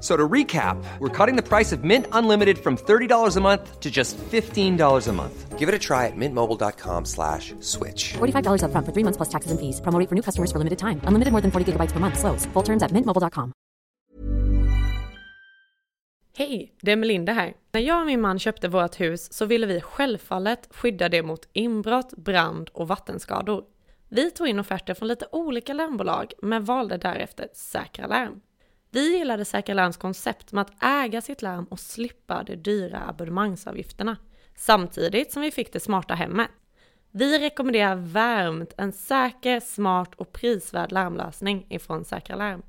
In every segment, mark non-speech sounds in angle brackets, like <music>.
So to recap, we're cutting the price of Mint Unlimited from $30 a month to just $15 a month. Give it a try at mintmobile.com slash switch. $45 upfront for three months plus taxes and fees. Promo rate for new customers for limited time. Unlimited more than 40 gigabytes per month. Slows. Full terms at mintmobile.com. Hej, det är Melinda här. När jag och min man köpte vårt hus så ville vi självfallet skydda det mot inbrott, brand och vattenskador. Vi tog in offerter från lite olika larmbolag men valde därefter Säkra Larm. Vi gillade Säkra Larms koncept med att äga sitt larm och slippa de dyra abonnemangsavgifterna. Samtidigt som vi fick det smarta hemmet. Vi rekommenderar varmt en säker, smart och prisvärd larmlösning ifrån Säkra Larm.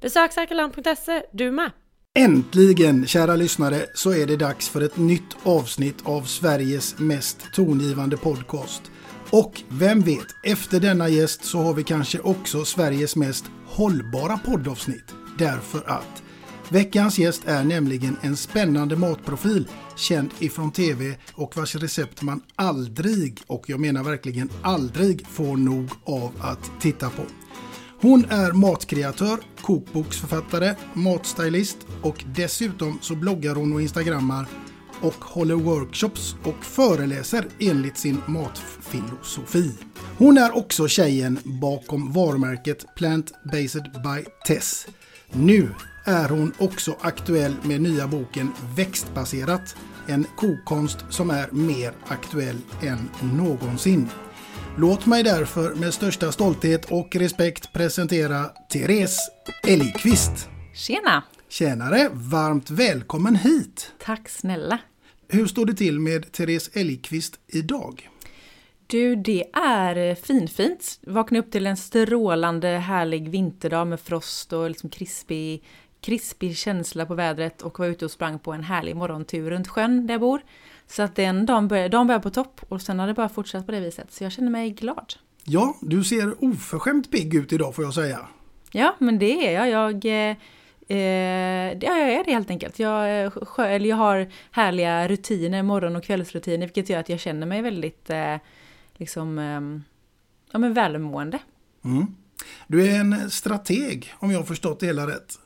Besök säkralarm.se du med! Äntligen, kära lyssnare, så är det dags för ett nytt avsnitt av Sveriges mest tongivande podcast. Och vem vet, efter denna gäst så har vi kanske också Sveriges mest hållbara poddavsnitt. Därför att veckans gäst är nämligen en spännande matprofil känd ifrån TV och vars recept man aldrig, och jag menar verkligen aldrig, får nog av att titta på. Hon är matkreatör, kokboksförfattare, matstylist och dessutom så bloggar hon och instagrammar och håller workshops och föreläser enligt sin matfilosofi. Hon är också tjejen bakom varumärket Plant Based by Tess. Nu är hon också aktuell med nya boken Växtbaserat, en kokkonst som är mer aktuell än någonsin. Låt mig därför med största stolthet och respekt presentera Therese Elgqvist. Tjena! Tjänare, varmt välkommen hit! Tack snälla! Hur står det till med Therese Elgqvist idag? Du, det är finfint. Vakna upp till en strålande härlig vinterdag med frost och liksom krispig, krispig känsla på vädret och var ute och sprang på en härlig morgontur runt sjön där jag bor. Så att den dagen började, dagen började på topp och sen har det bara fortsatt på det viset. Så jag känner mig glad. Ja, du ser oförskämt pigg ut idag får jag säga. Ja, men det är jag. Jag, eh, eh, ja, jag är det helt enkelt. Jag, eh, jag har härliga rutiner, morgon och kvällsrutiner, vilket gör att jag känner mig väldigt eh, liksom, eh, ja, men välmående. Mm. Du är en strateg om jag har förstått det hela rätt.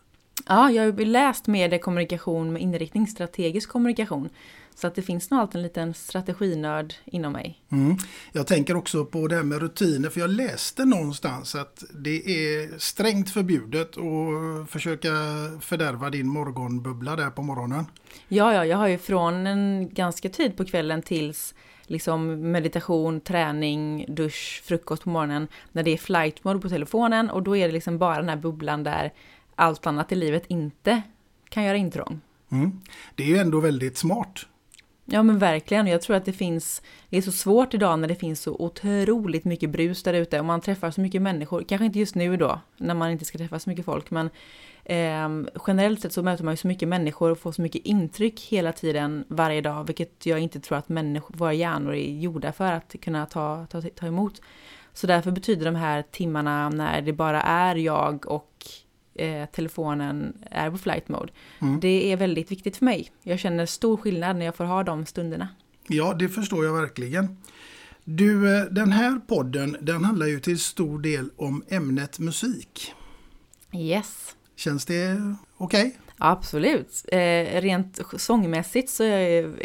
Ja, jag har läst mediekommunikation med inriktning strategisk kommunikation. Så att det finns nog alltid en liten strateginörd inom mig. Mm. Jag tänker också på det här med rutiner för jag läste någonstans att det är strängt förbjudet att försöka fördärva din morgonbubbla där på morgonen. Ja, ja, jag har ju från en ganska tid på kvällen tills liksom meditation, träning, dusch, frukost på morgonen. När det är flight mode på telefonen och då är det liksom bara den här bubblan där allt annat i livet inte kan göra intrång. Mm. Det är ju ändå väldigt smart. Ja men verkligen, jag tror att det finns, det är så svårt idag när det finns så otroligt mycket brus där ute och man träffar så mycket människor, kanske inte just nu då, när man inte ska träffa så mycket folk, men eh, generellt sett så möter man ju så mycket människor och får så mycket intryck hela tiden, varje dag, vilket jag inte tror att människor, våra hjärnor är gjorda för att kunna ta, ta, ta emot. Så därför betyder de här timmarna när det bara är jag och eh, telefonen är på flight mode. Mm. Det är väldigt viktigt för mig. Jag känner stor skillnad när jag får ha de stunderna. Ja, det förstår jag verkligen. Du, eh, den här podden den handlar ju till stor del om ämnet musik. Yes. Känns det okej? Absolut. Eh, rent sångmässigt så är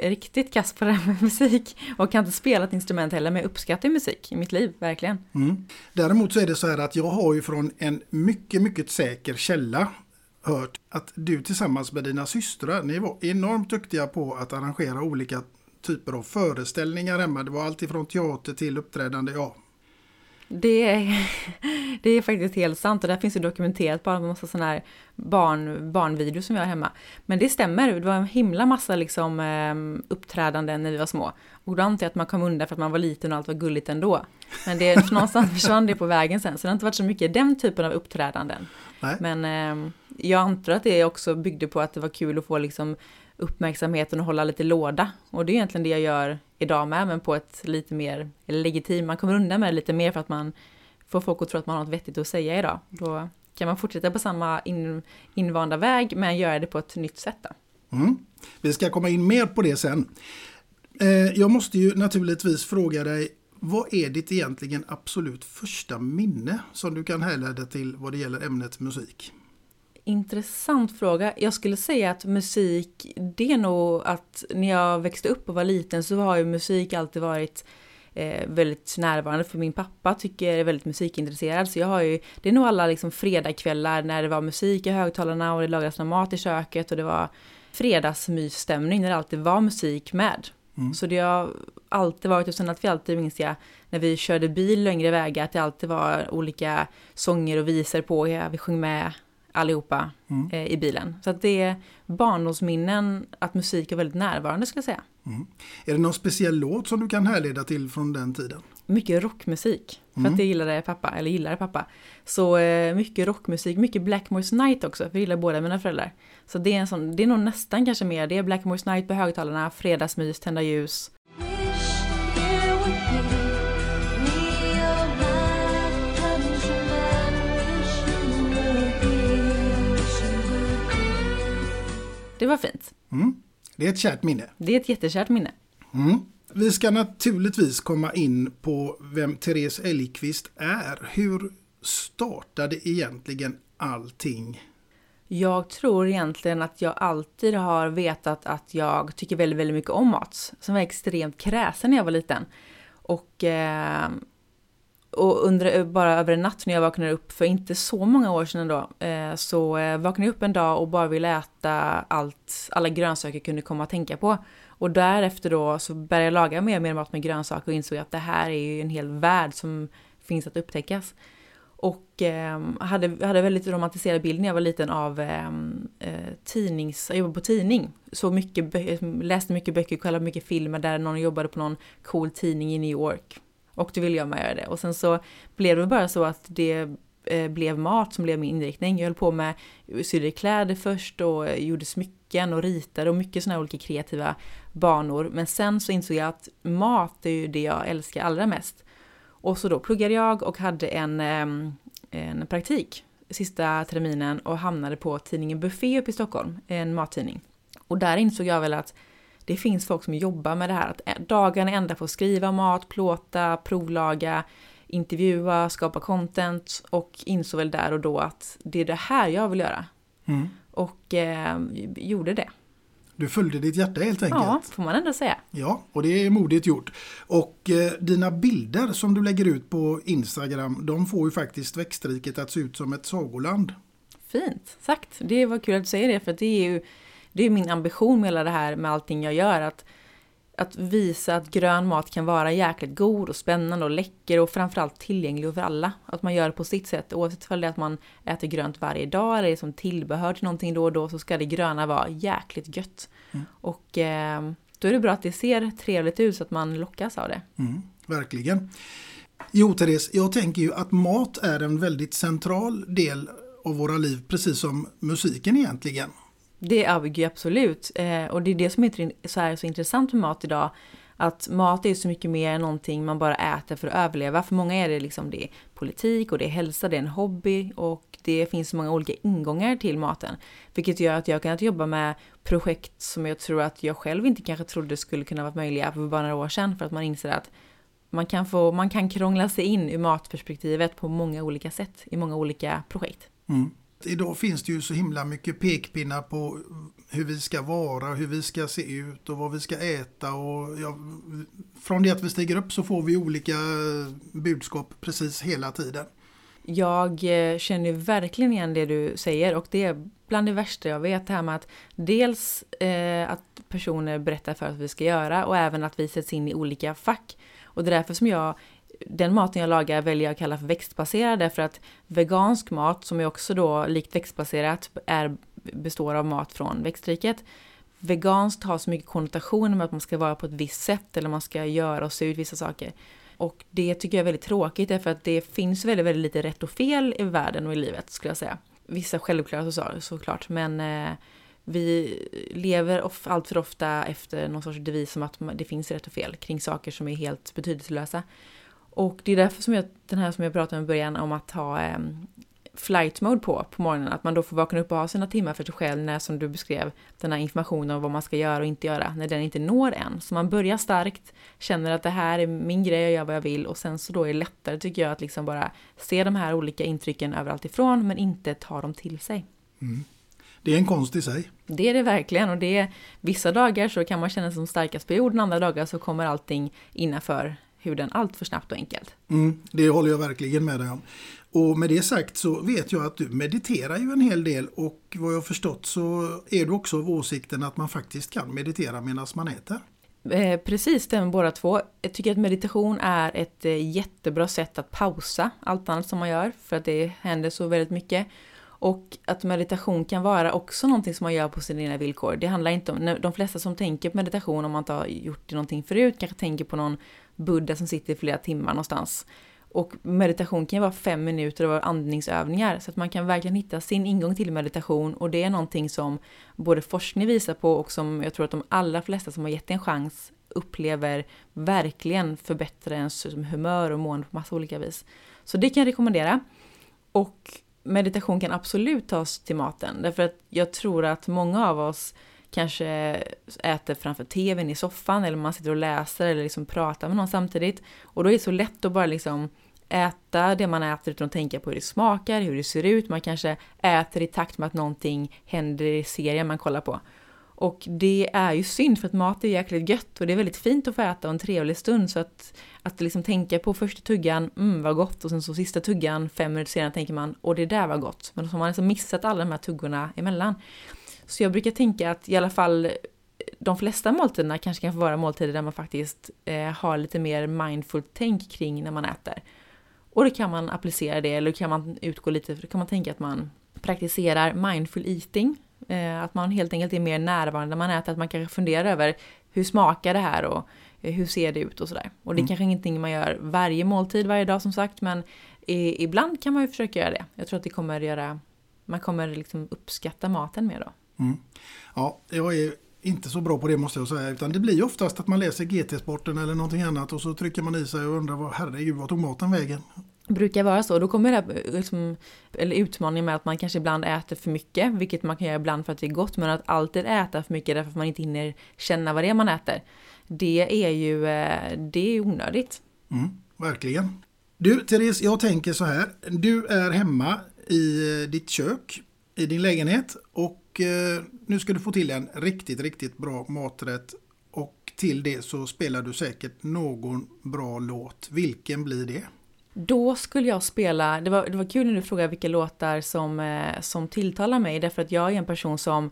jag riktigt kass på det här med <laughs> musik. Och kan inte spela ett instrument heller, men jag uppskattar musik i mitt liv, verkligen. Mm. Däremot så är det så här att jag har ju från en mycket, mycket säker källa hört att du tillsammans med dina systrar, ni var enormt duktiga på att arrangera olika typer av föreställningar hemma. Det var allt ifrån teater till uppträdande, ja. Det är, <laughs> det är faktiskt helt sant och där finns det dokumenterat bara en massa sådana här barn, barnvideos som jag har hemma. Men det stämmer, det var en himla massa liksom, eh, uppträdanden när vi var små. Och då antar jag att man kom undan för att man var liten och allt var gulligt ändå. Men det, <laughs> någonstans försvann det på vägen sen, så det har inte varit så mycket den typen av uppträdanden. Nej. Men eh, jag antar att det också byggde på att det var kul att få liksom uppmärksamheten och hålla lite låda. Och det är egentligen det jag gör idag med, men på ett lite mer legitimt, man kommer undan med det lite mer för att man får folk att tro att man har något vettigt att säga idag. Då kan man fortsätta på samma in, invanda väg, men göra det på ett nytt sätt. Då. Mm. Vi ska komma in mer på det sen. Eh, jag måste ju naturligtvis fråga dig, vad är ditt egentligen absolut första minne som du kan härleda till vad det gäller ämnet musik? Intressant fråga. Jag skulle säga att musik, det är nog att när jag växte upp och var liten så har ju musik alltid varit eh, väldigt närvarande för min pappa tycker är väldigt musikintresserad så jag har ju, det är nog alla liksom fredagkvällar när det var musik i högtalarna och det lagades mat i köket och det var fredagsmysstämning när det alltid var musik med. Mm. Så det har alltid varit, och sen att vi alltid minns jag, när vi körde bil längre vägar, att det alltid var olika sånger och visor på, ja, vi sjöng med allihopa Mm. eh, i bilen. Så att det är barndomsminnen att musik är väldigt närvarande skulle jag säga. Mm. Är det någon speciell låt som du kan härleda till från den tiden? Mycket rockmusik, för Mm. att det gillade pappa, eller gillade pappa. Så eh, mycket rockmusik, mycket Blackmore's Night också, för jag gillar båda mina föräldrar. Så det är, en sån, det är nog nästan kanske mer, det är Blackmore's Night på högtalarna, fredagsmys, tända ljus. Det var fint. Mm. Det är ett kärt minne. Det är ett jättekärt minne. Mm. Vi ska naturligtvis komma in på vem Therese Elgqvist är. Hur startade egentligen allting? Jag tror egentligen att jag alltid har vetat att jag tycker väldigt, väldigt mycket om mat. Som var extremt kräsen när jag var liten. Och, eh, och under, bara över en natt när jag vaknade upp för inte så många år sedan då, eh, så eh, vaknade jag upp en dag och bara ville äta allt, alla grönsaker jag kunde komma att tänka på. Och därefter då så började jag laga mer och mer mat med grönsaker och insåg att det här är ju en hel värld som finns att upptäckas. Och eh, hade, hade väldigt romantiserad bild när jag var liten av ehm, eh, tidnings, jag jobbade på tidning. Så mycket, läste mycket böcker, kollade mycket filmer där någon jobbade på någon cool tidning i New York. Och då ville jag med göra det. Och sen så blev det bara så att det eh, blev mat som blev min inriktning. Jag höll på med sydde kläder först och gjorde smycken och ritade och mycket sådana olika kreativa banor. Men sen så insåg jag att mat är ju det jag älskar allra mest. Och så då pluggade jag och hade en, eh, en praktik sista terminen och hamnade på tidningen Buffé uppe i Stockholm, en mattidning. Och där insåg jag väl att det finns folk som jobbar med det här, att dagarna ända att skriva mat, plåta, provlaga, intervjua, skapa content och insåg väl där och då att det är det här jag vill göra. Mm. Och eh, gjorde det. Du följde ditt hjärta helt enkelt. Ja, får man ändå säga. Ja, och det är modigt gjort. Och eh, dina bilder som du lägger ut på Instagram, de får ju faktiskt växtriket att se ut som ett sagoland. Fint sagt. Det var kul att du säger det, för det är ju det är min ambition med hela det här med allting jag gör. Att, att visa att grön mat kan vara jäkligt god och spännande och läcker och framförallt tillgänglig för alla. Att man gör det på sitt sätt. Oavsett om det är att man äter grönt varje dag eller som tillbehör till någonting då och då så ska det gröna vara jäkligt gött. Mm. Och eh, då är det bra att det ser trevligt ut så att man lockas av det. Mm, verkligen. Jo, Therese, jag tänker ju att mat är en väldigt central del av våra liv, precis som musiken egentligen. Det är ju absolut. Eh, och det är det som är så, här, så intressant med mat idag. Att mat är så mycket mer än någonting man bara äter för att överleva. För många är det liksom det är politik och det är hälsa, det är en hobby och det finns så många olika ingångar till maten. Vilket gör att jag kan jobba med projekt som jag tror att jag själv inte kanske trodde skulle kunna vara möjliga för bara några år sedan. För att man inser att man kan, få, man kan krångla sig in i matperspektivet på många olika sätt i många olika projekt. Mm. Idag finns det ju så himla mycket pekpinnar på hur vi ska vara, hur vi ska se ut och vad vi ska äta. Och ja, från det att vi stiger upp så får vi olika budskap precis hela tiden. Jag eh, känner verkligen igen det du säger och det är bland det värsta jag vet. Det här med att dels eh, att personer berättar för att vi ska göra och även att vi sätts in i olika fack. Och det är därför som jag den maten jag lagar väljer jag att kalla för växtbaserad därför att vegansk mat som är också då likt växtbaserat är, består av mat från växtriket. Veganskt har så mycket konnotationer med att man ska vara på ett visst sätt eller man ska göra och se ut vissa saker. Och det tycker jag är väldigt tråkigt därför att det finns väldigt, väldigt lite rätt och fel i världen och i livet skulle jag säga. Vissa självklara så, såklart men eh, vi lever of, allt för ofta efter någon sorts devis som att det finns rätt och fel kring saker som är helt betydelselösa. Och det är därför som jag, den här som jag pratade om i början om att ha eh, flight mode på, på morgonen. Att man då får vakna upp och ha sina timmar för sig själv när, som du beskrev, den här informationen om vad man ska göra och inte göra, när den inte når en. Så man börjar starkt, känner att det här är min grej, jag gör vad jag vill och sen så då är det lättare tycker jag att liksom bara se de här olika intrycken överallt ifrån men inte ta dem till sig. Mm. Det är en konst i sig. Det är det verkligen och det är vissa dagar så kan man känna sig som starkast på jorden, andra dagar så kommer allting innanför huden allt för snabbt och enkelt. Mm, det håller jag verkligen med dig om. Och med det sagt så vet jag att du mediterar ju en hel del och vad jag förstått så är du också av åsikten att man faktiskt kan meditera medan man äter. Eh, precis, det med båda två. Jag tycker att meditation är ett eh, jättebra sätt att pausa allt annat som man gör för att det händer så väldigt mycket. Och att meditation kan vara också någonting som man gör på sina egna villkor. Det handlar inte om, de flesta som tänker på meditation om man inte har gjort det någonting förut kanske tänker på någon buddha som sitter i flera timmar någonstans. Och meditation kan ju vara fem minuter av andningsövningar så att man kan verkligen hitta sin ingång till meditation och det är någonting som både forskning visar på och som jag tror att de allra flesta som har gett en chans upplever verkligen förbättrar ens humör och mående på massa olika vis. Så det kan jag rekommendera. Och meditation kan absolut tas till maten därför att jag tror att många av oss kanske äter framför tvn i soffan eller man sitter och läser eller liksom pratar med någon samtidigt. Och då är det så lätt att bara liksom äta det man äter utan att tänka på hur det smakar, hur det ser ut. Man kanske äter i takt med att någonting händer i serien man kollar på. Och det är ju synd för att mat är jäkligt gött och det är väldigt fint att få äta och en trevlig stund så att, att liksom tänka på första tuggan, mm vad gott och sen så sista tuggan fem minuter senare tänker man, och det där var gott. Men så har man liksom missat alla de här tuggorna emellan. Så jag brukar tänka att i alla fall de flesta måltiderna kanske kan få vara måltider där man faktiskt eh, har lite mer mindful tänk kring när man äter. Och då kan man applicera det, eller kan man utgå lite, då kan man tänka att man praktiserar mindful eating. Eh, att man helt enkelt är mer närvarande när man äter, att man kanske funderar över hur smakar det här och eh, hur ser det ut och sådär. Och det är mm. kanske ingenting man gör varje måltid, varje dag som sagt, men i, ibland kan man ju försöka göra det. Jag tror att det kommer göra, man kommer liksom uppskatta maten mer då. Mm. Ja, jag är inte så bra på det måste jag säga. Utan det blir oftast att man läser GT-sporten eller någonting annat och så trycker man i sig och undrar vad, herregud, vad tog maten vägen? brukar vara så. Då kommer det liksom, eller utmaningen med att man kanske ibland äter för mycket, vilket man kan göra ibland för att det är gott, men att alltid äta för mycket därför att man inte hinner känna vad det är man äter. Det är ju eh, det är onödigt. Mm, verkligen. Du Therese, jag tänker så här. Du är hemma i eh, ditt kök i din lägenhet och eh, nu ska du få till en riktigt, riktigt bra maträtt och till det så spelar du säkert någon bra låt. Vilken blir det? Då skulle jag spela, det var, det var kul när du frågade vilka låtar som, eh, som tilltalar mig därför att jag är en person som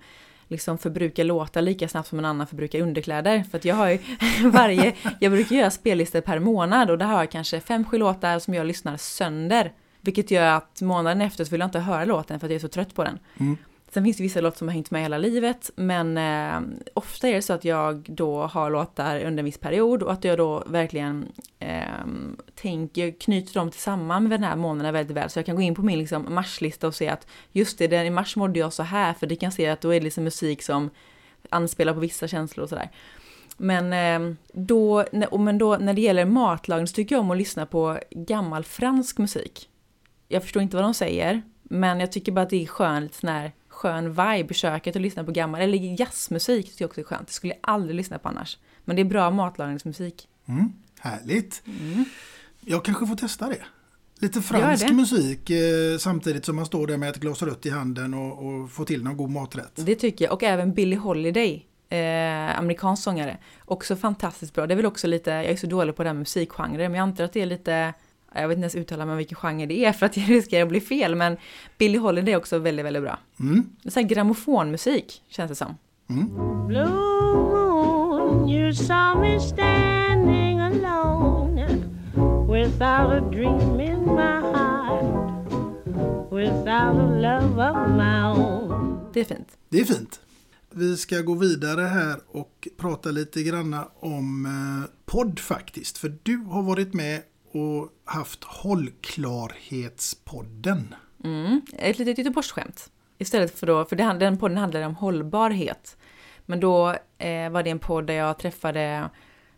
liksom förbrukar låtar lika snabbt som en annan förbrukar underkläder. För att jag har ju <laughs> varje, jag brukar göra spellistor per månad och där har jag kanske fem, sju låtar som jag lyssnar sönder. Vilket gör att månaden efter så vill jag inte höra låten för att jag är så trött på den. Mm. Sen finns det vissa låtar som har hängt med hela livet, men eh, ofta är det så att jag då har låtar under en viss period och att jag då verkligen eh, tänker, knyter dem tillsammans med den här månaden väldigt väl. Så jag kan gå in på min liksom, marslista och se att just det, den i mars mådde jag så här, för det kan se att då är det liksom musik som anspelar på vissa känslor och sådär. Men, eh, då, och men då, när det gäller matlagning så tycker jag om att lyssna på gammal fransk musik. Jag förstår inte vad de säger, men jag tycker bara att det är skönt när sån här skön vibe i köket att lyssna på gammal, eller jazzmusik tycker jag också är skönt. Det skulle jag aldrig lyssna på annars. Men det är bra matlagningsmusik. Mm, härligt. Jag kanske får testa det. Lite fransk musik eh, samtidigt som man står där med ett glas rött i handen och, och får till någon god maträtt. Det tycker jag. Och även Billie Holiday, eh, amerikansk sångare. Också fantastiskt bra. Det är väl också lite, jag är så dålig på den musikgenren, men jag antar att det är lite, jag vet inte ens uttala mig vilken genre det är för att <laughs> jag riskerar att bli fel, men Billie Holiday är också väldigt, väldigt bra. Mm. Det är så här grammofonmusik, känns det som. Blue moon, you saw me standing alone without a dream in my heart, without a love of my own. Det är fint. Det är fint. Vi ska gå vidare här och prata lite granna om eh, podd faktiskt. För du har varit med och haft Hållklarhetspodden. Mm. Ett litet Göteborgsskämt. Istället för då, för det, den podden handlade om hållbarhet. Men då eh, var det en podd där jag träffade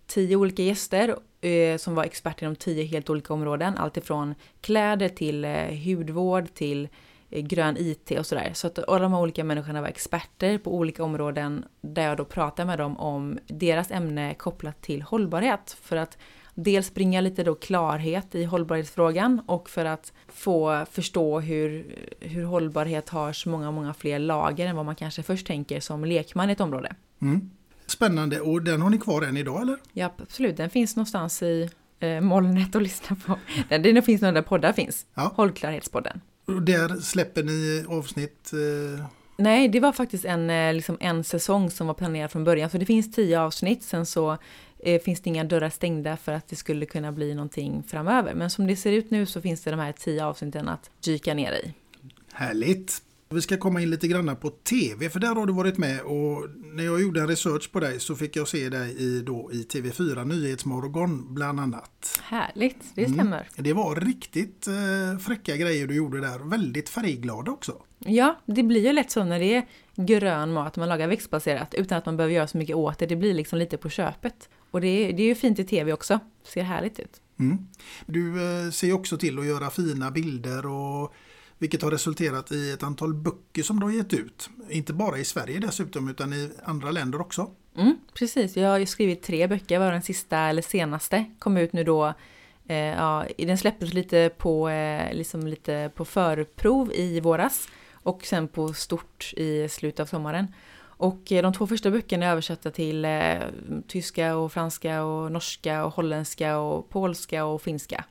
tio olika gäster eh, som var experter inom tio helt olika områden. Allt ifrån kläder till eh, hudvård till eh, grön IT och sådär. Så att alla de här olika människorna var experter på olika områden där jag då pratade med dem om deras ämne kopplat till hållbarhet. För att dels bringa lite då klarhet i hållbarhetsfrågan och för att få förstå hur, hur hållbarhet har så många, många fler lager än vad man kanske först tänker som lekman i ett område. Mm. Spännande och den har ni kvar än idag eller? Ja, absolut. Den finns någonstans i eh, molnet att lyssna på. Den, den finns nog där poddar finns. Ja. Hållklarhetspodden. Och där släpper ni avsnitt. Eh, Nej, det var faktiskt en, eh, liksom en säsong som var planerad från början. Så det finns tio avsnitt, sen så eh, finns det inga dörrar stängda för att det skulle kunna bli någonting framöver. Men som det ser ut nu så finns det de här tio avsnitten att dyka ner i. Härligt! Vi ska komma in lite grann på tv för där har du varit med och när jag gjorde en research på dig så fick jag se dig i, då, i TV4 Nyhetsmorgon bland annat. Härligt, det Mm. stämmer. Det var riktigt eh, fräcka grejer du gjorde där, väldigt färgglada också. Ja, det blir ju lätt så när det är grön mat, man lagar växtbaserat utan att man behöver göra så mycket åt det. Det blir liksom lite på köpet. Och det är, det är ju fint i tv också, ser härligt ut. Mm. Du eh, ser också till att göra fina bilder och vilket har resulterat i ett antal böcker som du har gett ut. Inte bara i Sverige dessutom utan i andra länder också. Mm, precis, jag har ju skrivit tre böcker, var den sista eller senaste kom ut nu då. Eh, ja, den släpptes lite på, eh, liksom lite på förprov i våras och sen på stort i slutet av sommaren. Och eh, de två första böckerna är översatta till eh, tyska och franska och norska och holländska och polska och finska.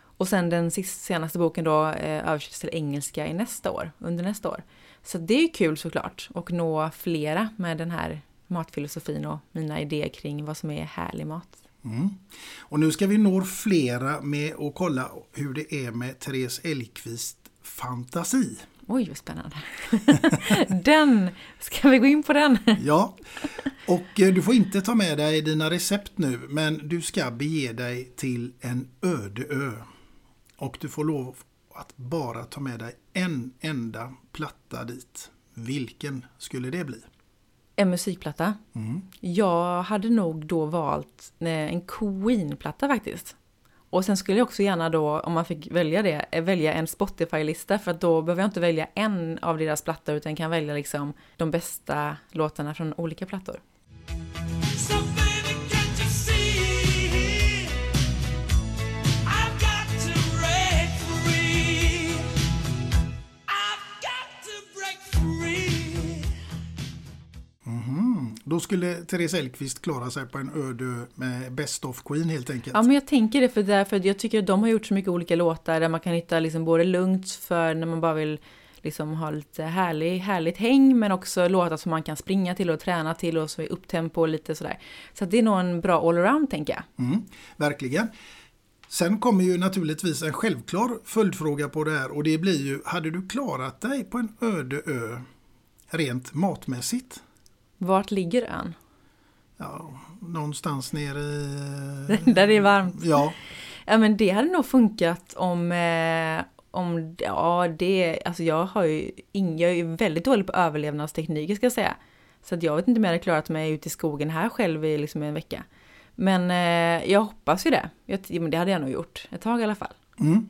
Och sen den sist, senaste boken då eh, översätts till engelska i nästa år, under nästa år. Så det är kul såklart, och nå flera med den här matfilosofin och mina idéer kring vad som är härlig mat. Mm. Och nu ska vi nå flera med att kolla hur det är med Therese Elkvist fantasi. Oj, vad spännande. <laughs> den! Ska vi gå in på den? Ja, och eh, du får inte ta med dig dina recept nu men du ska bege dig till en öde ö. Och du får lov att bara ta med dig en enda platta dit. Vilken skulle det bli? En musikplatta. Mm. Jag hade nog då valt eh, en Queen-platta faktiskt. Och sen skulle jag också gärna då, om man fick välja det, eh, välja en Spotify-lista för att då behöver jag inte välja en av deras plattor utan kan välja liksom de bästa låtarna från olika plattor. Då skulle Therese Elgqvist klara sig på en öde med Best of Queen helt enkelt. Ja men jag tänker det för därför jag tycker att de har gjort så mycket olika låtar där man kan hitta liksom både lugnt för när man bara vill liksom ha lite härlig, härligt häng men också låtar som man kan springa till och träna till och så är upptempo och lite sådär. Så det är nog en bra allround tänker jag. Mm, verkligen. Sen kommer ju naturligtvis en självklar följdfråga på det här och det blir ju, hade du klarat dig på en öde ö rent matmässigt? Vart ligger ön? Ja, någonstans nere i... <laughs> Där det är varmt. Ja, Ja men det hade nog funkat om, eh, om ja det, alltså jag har ju ing, jag är väldigt dålig på överlevnadstekniker ska jag säga. Så att jag vet inte om jag hade klarat mig ute i skogen här själv i liksom en vecka. Men eh, jag hoppas ju det. Jag, det hade jag nog gjort. Ett tag i alla fall. Mm.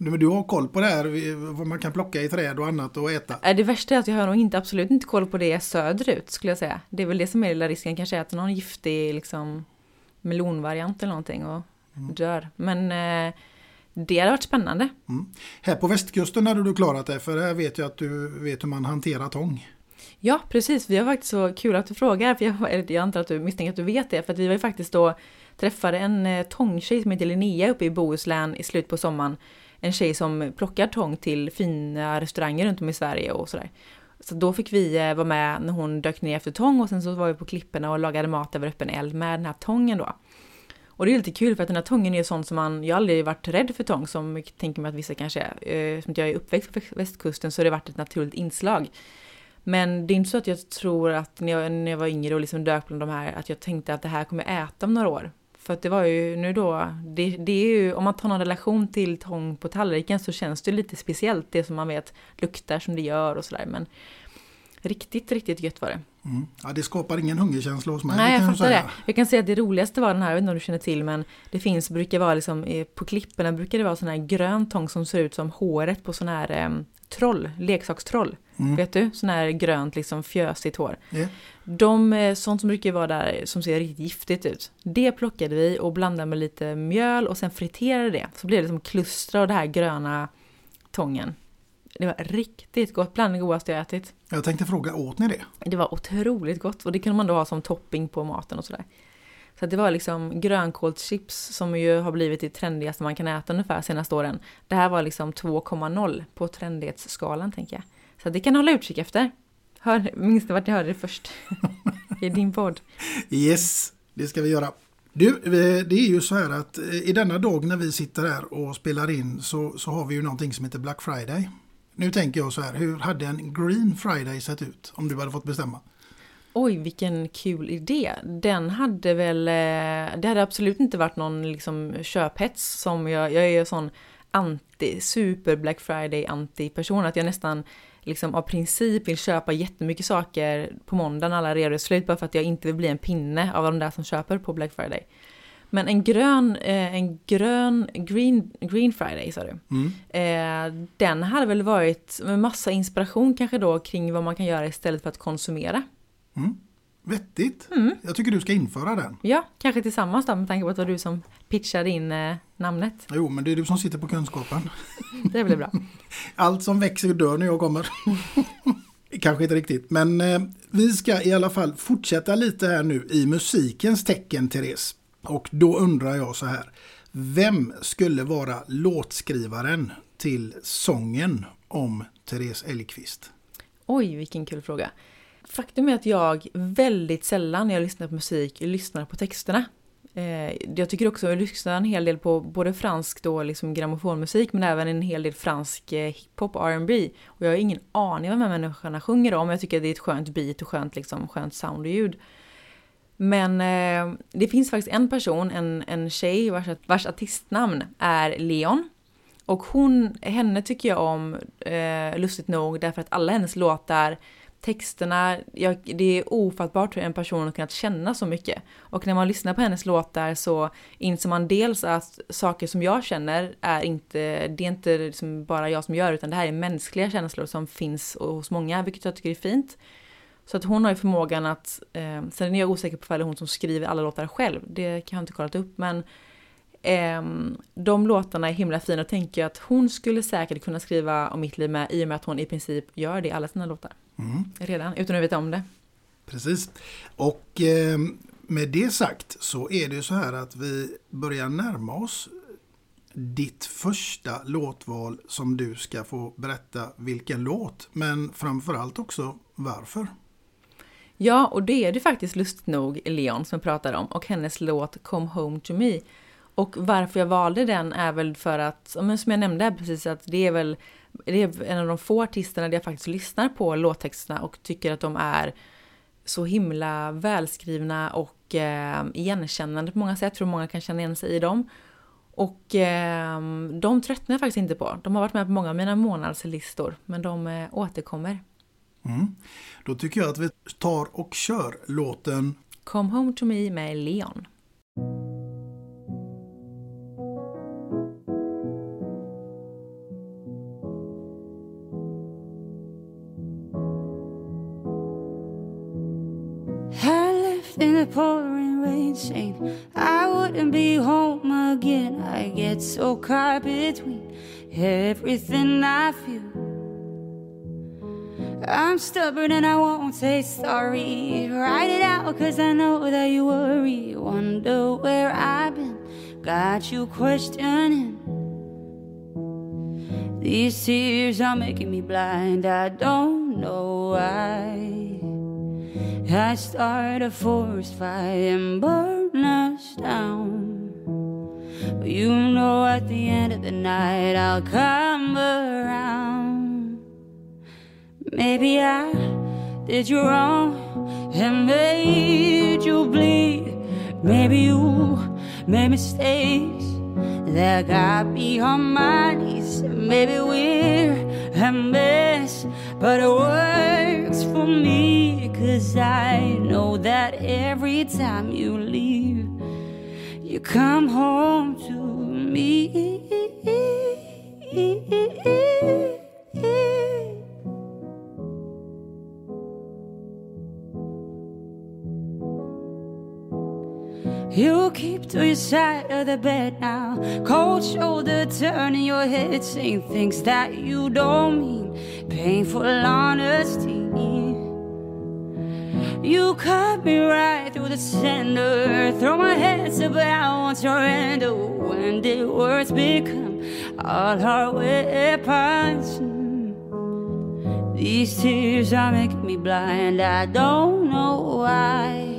Men du har koll på det här, vad man kan plocka i träd och annat och äta. Eh, Det värsta är att jag har nog inte, absolut inte koll på det söderut skulle jag säga. Det är väl det som är lilla risken, kanske äter någon giftig liksom melonvariant eller någonting och dör. Men eh, det hade varit spännande. Här på västkusten hade du klarat det, för här vet jag att du vet hur man hanterar tång. Ja, precis. Vi har faktiskt så kul att du frågar, för jag, jag antar att du misstänker att du vet det, för att vi var ju faktiskt då träffade en eh, tångtjej som heter Linnea uppe i Bohuslän i slutet på sommaren. En tjej som plockar tång till fina restauranger runt om i Sverige och sådär. Så då fick vi eh, vara med när hon dök ner efter tång och sen så var vi på klipporna och lagade mat över öppen eld med den här tången då. Och det är lite kul för att den här tången är sånt som man, jag har aldrig varit rädd för tång som jag tänker mig att vissa kanske är. Eftersom Som att jag är uppväxt på västkusten så har det varit ett naturligt inslag. Men det är inte så att jag tror att när jag, när jag var yngre och liksom dök bland de här, att jag tänkte att det här kommer jag äta om några år. För att det var ju nu då, det, det är ju, om man tar någon relation till tång på tallriken så känns det lite speciellt, det som man vet luktar som det gör och sådär. Men riktigt, riktigt gött var det. Mm. Ja, det skapar ingen hungerkänsla hos mig. Nej, jag kan fattar säga. det. Jag kan säga att det roligaste var den här, jag vet inte om du känner till, men det finns, brukar vara liksom, eh, på klipporna brukar det vara sån här grön tång som ser ut som håret på sån här eh, troll, leksakstroll. Vet du? Sån här grönt liksom fjösigt hår. Ja. De, eh, sånt som brukar vara där som ser riktigt giftigt ut. Det plockade vi och blandade med lite mjöl och sen friterade det. Så blev det som kluster av det här gröna tången. Det var riktigt gott, bland det godaste jag ätit. Jag tänkte fråga, åt ni det? Det var otroligt gott och det kunde man då ha som topping på maten och sådär. Så det var liksom grönkålschips som ju har blivit det trendigaste man kan äta ungefär senaste åren. Det här var liksom 2,0 på trendighetsskalan tänker jag. Så det kan hålla utkik efter. Hör, minns du vart ni hörde det först? <laughs> I din podd. Yes, det ska vi göra. Du, eh, det är ju så här att eh, i denna dag när vi sitter här och spelar in så, så har vi ju någonting som heter Black Friday. Nu tänker jag så här, hur hade en Green Friday sett ut om du hade fått bestämma? Oj, vilken kul idé. Den hade väl, eh, det hade absolut inte varit någon liksom köphets som jag, jag är sån anti, super Black Friday anti person att jag nästan liksom av princip vill köpa jättemycket saker på måndagen alla reor är slut bara för att jag inte vill bli en pinne av de där som köper på Black Friday. Men en grön, eh, en grön, green, green Friday sa du. Eh, den hade väl varit med massa inspiration kanske då kring vad man kan göra istället för att konsumera. Vettigt. Mm. Jag tycker du ska införa den. Ja, kanske tillsammans då med tanke på att det var du som pitchade in eh, namnet. Jo, men det är du som sitter på kunskapen. <laughs> Det blir bra. <laughs> Allt som växer dör när jag kommer. <laughs> Kanske inte riktigt, men eh, vi ska i alla fall fortsätta lite här nu i musikens tecken, Therese. Och då undrar jag så här. Vem skulle vara låtskrivaren till sången om Therese Elgqvist? Oj, vilken kul fråga. Faktum är att jag väldigt sällan när jag lyssnar på musik lyssnar på texterna. Eh, jag tycker också att jag lyssnar en hel del på både fransk då, liksom grammofonmusik men även en hel del fransk eh, hiphop och R&B. Och jag har ingen aning vad de här människorna sjunger om. Jag tycker att det är ett skönt beat och skönt, liksom, skönt sound och ljud. Men eh, det finns faktiskt en person, en, en tjej vars, vars artistnamn är Leon. Och hon, henne tycker jag om, eh, lustigt nog, därför att alla hennes låtar, texterna, jag, det är ofattbart hur en person har kunnat känna så mycket. Och när man lyssnar på hennes låtar så inser man dels att saker som jag känner är inte, det är inte liksom bara jag som gör utan det här är mänskliga känslor som finns hos många, vilket jag tycker är fint. Så att hon har ju förmågan att, eh, sen är jag osäker på om det är hon som skriver alla låtar själv, det kan jag inte kollat upp, men eh, de låtarna är himla fina och tänker att hon skulle säkert kunna skriva om mitt liv med i och med att hon i princip gör det i alla sina låtar. Redan, utan att veta om det. Precis. Och eh, med det sagt så är det ju så här att vi börjar närma oss ditt första låtval som du ska få berätta vilken låt, men framförallt också varför. Ja, och det är det faktiskt lustigt nog Leon som jag pratar om och hennes låt Come Home To Me. Och varför jag valde den är väl för att, som jag nämnde precis, att det är väl det är en av de få artisterna där jag faktiskt lyssnar på låttexterna och tycker att de är så himla välskrivna och eh, igenkännande på många sätt. Jag tror många kan känna igen sig i dem. Och eh, de tröttnar jag faktiskt inte på. De har varit med på många av mina månadslistor, men de eh, återkommer. Mm. Då tycker jag att vi tar och kör låten Come Home To Me med Leon. So caught between everything I feel. I'm stubborn and I won't say sorry. Write it out cause I know that you worry. Wonder where I've been. Got you questioning. These tears are making me blind. I don't know why. I start a forest fire and burn us down. You know at the end of the night I'll come around. Maybe I did you wrong and made you bleed. Maybe you made mistakes that got me on my knees. Maybe we're a mess, but it works for me. Cause I know that every time you leave, you come home to me. You keep to your side of the bed now. Cold shoulder turning your head, saying things that you don't mean. Painful honesty. You cut me right through the center. Throw my hands but I won't surrender. When did words become all our weapons? These tears are making me blind. I don't know why.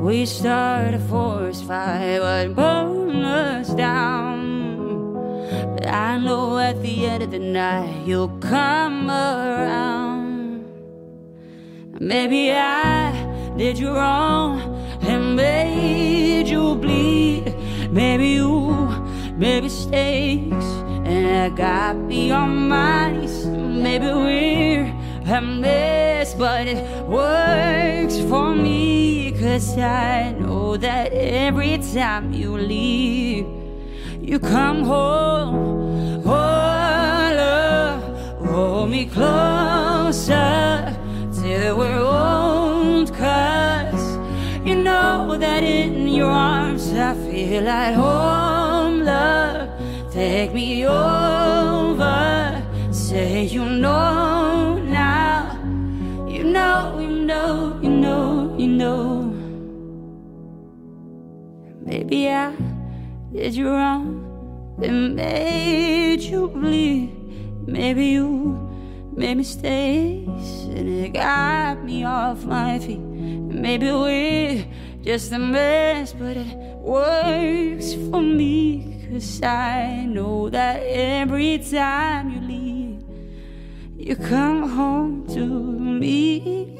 We start a forest fire, but burn us down. But I know at the end of the night you'll come around. Maybe I did you wrong and made you bleed. Maybe you made mistakes and I got me on my. Maybe we're a mess, but it works for me. Cause I know that every time you leave, you come home. Oh, love, hold me closer till we're old. Cause you know that in your arms I feel at home, love. Take me over, say you know now. You know, you know, you know, you know. Maybe I did you wrong and made you bleed. Maybe you made mistakes and it got me off my feet. Maybe we're just a mess, but it works for me. Cause I know that every time you leave, you come home to me.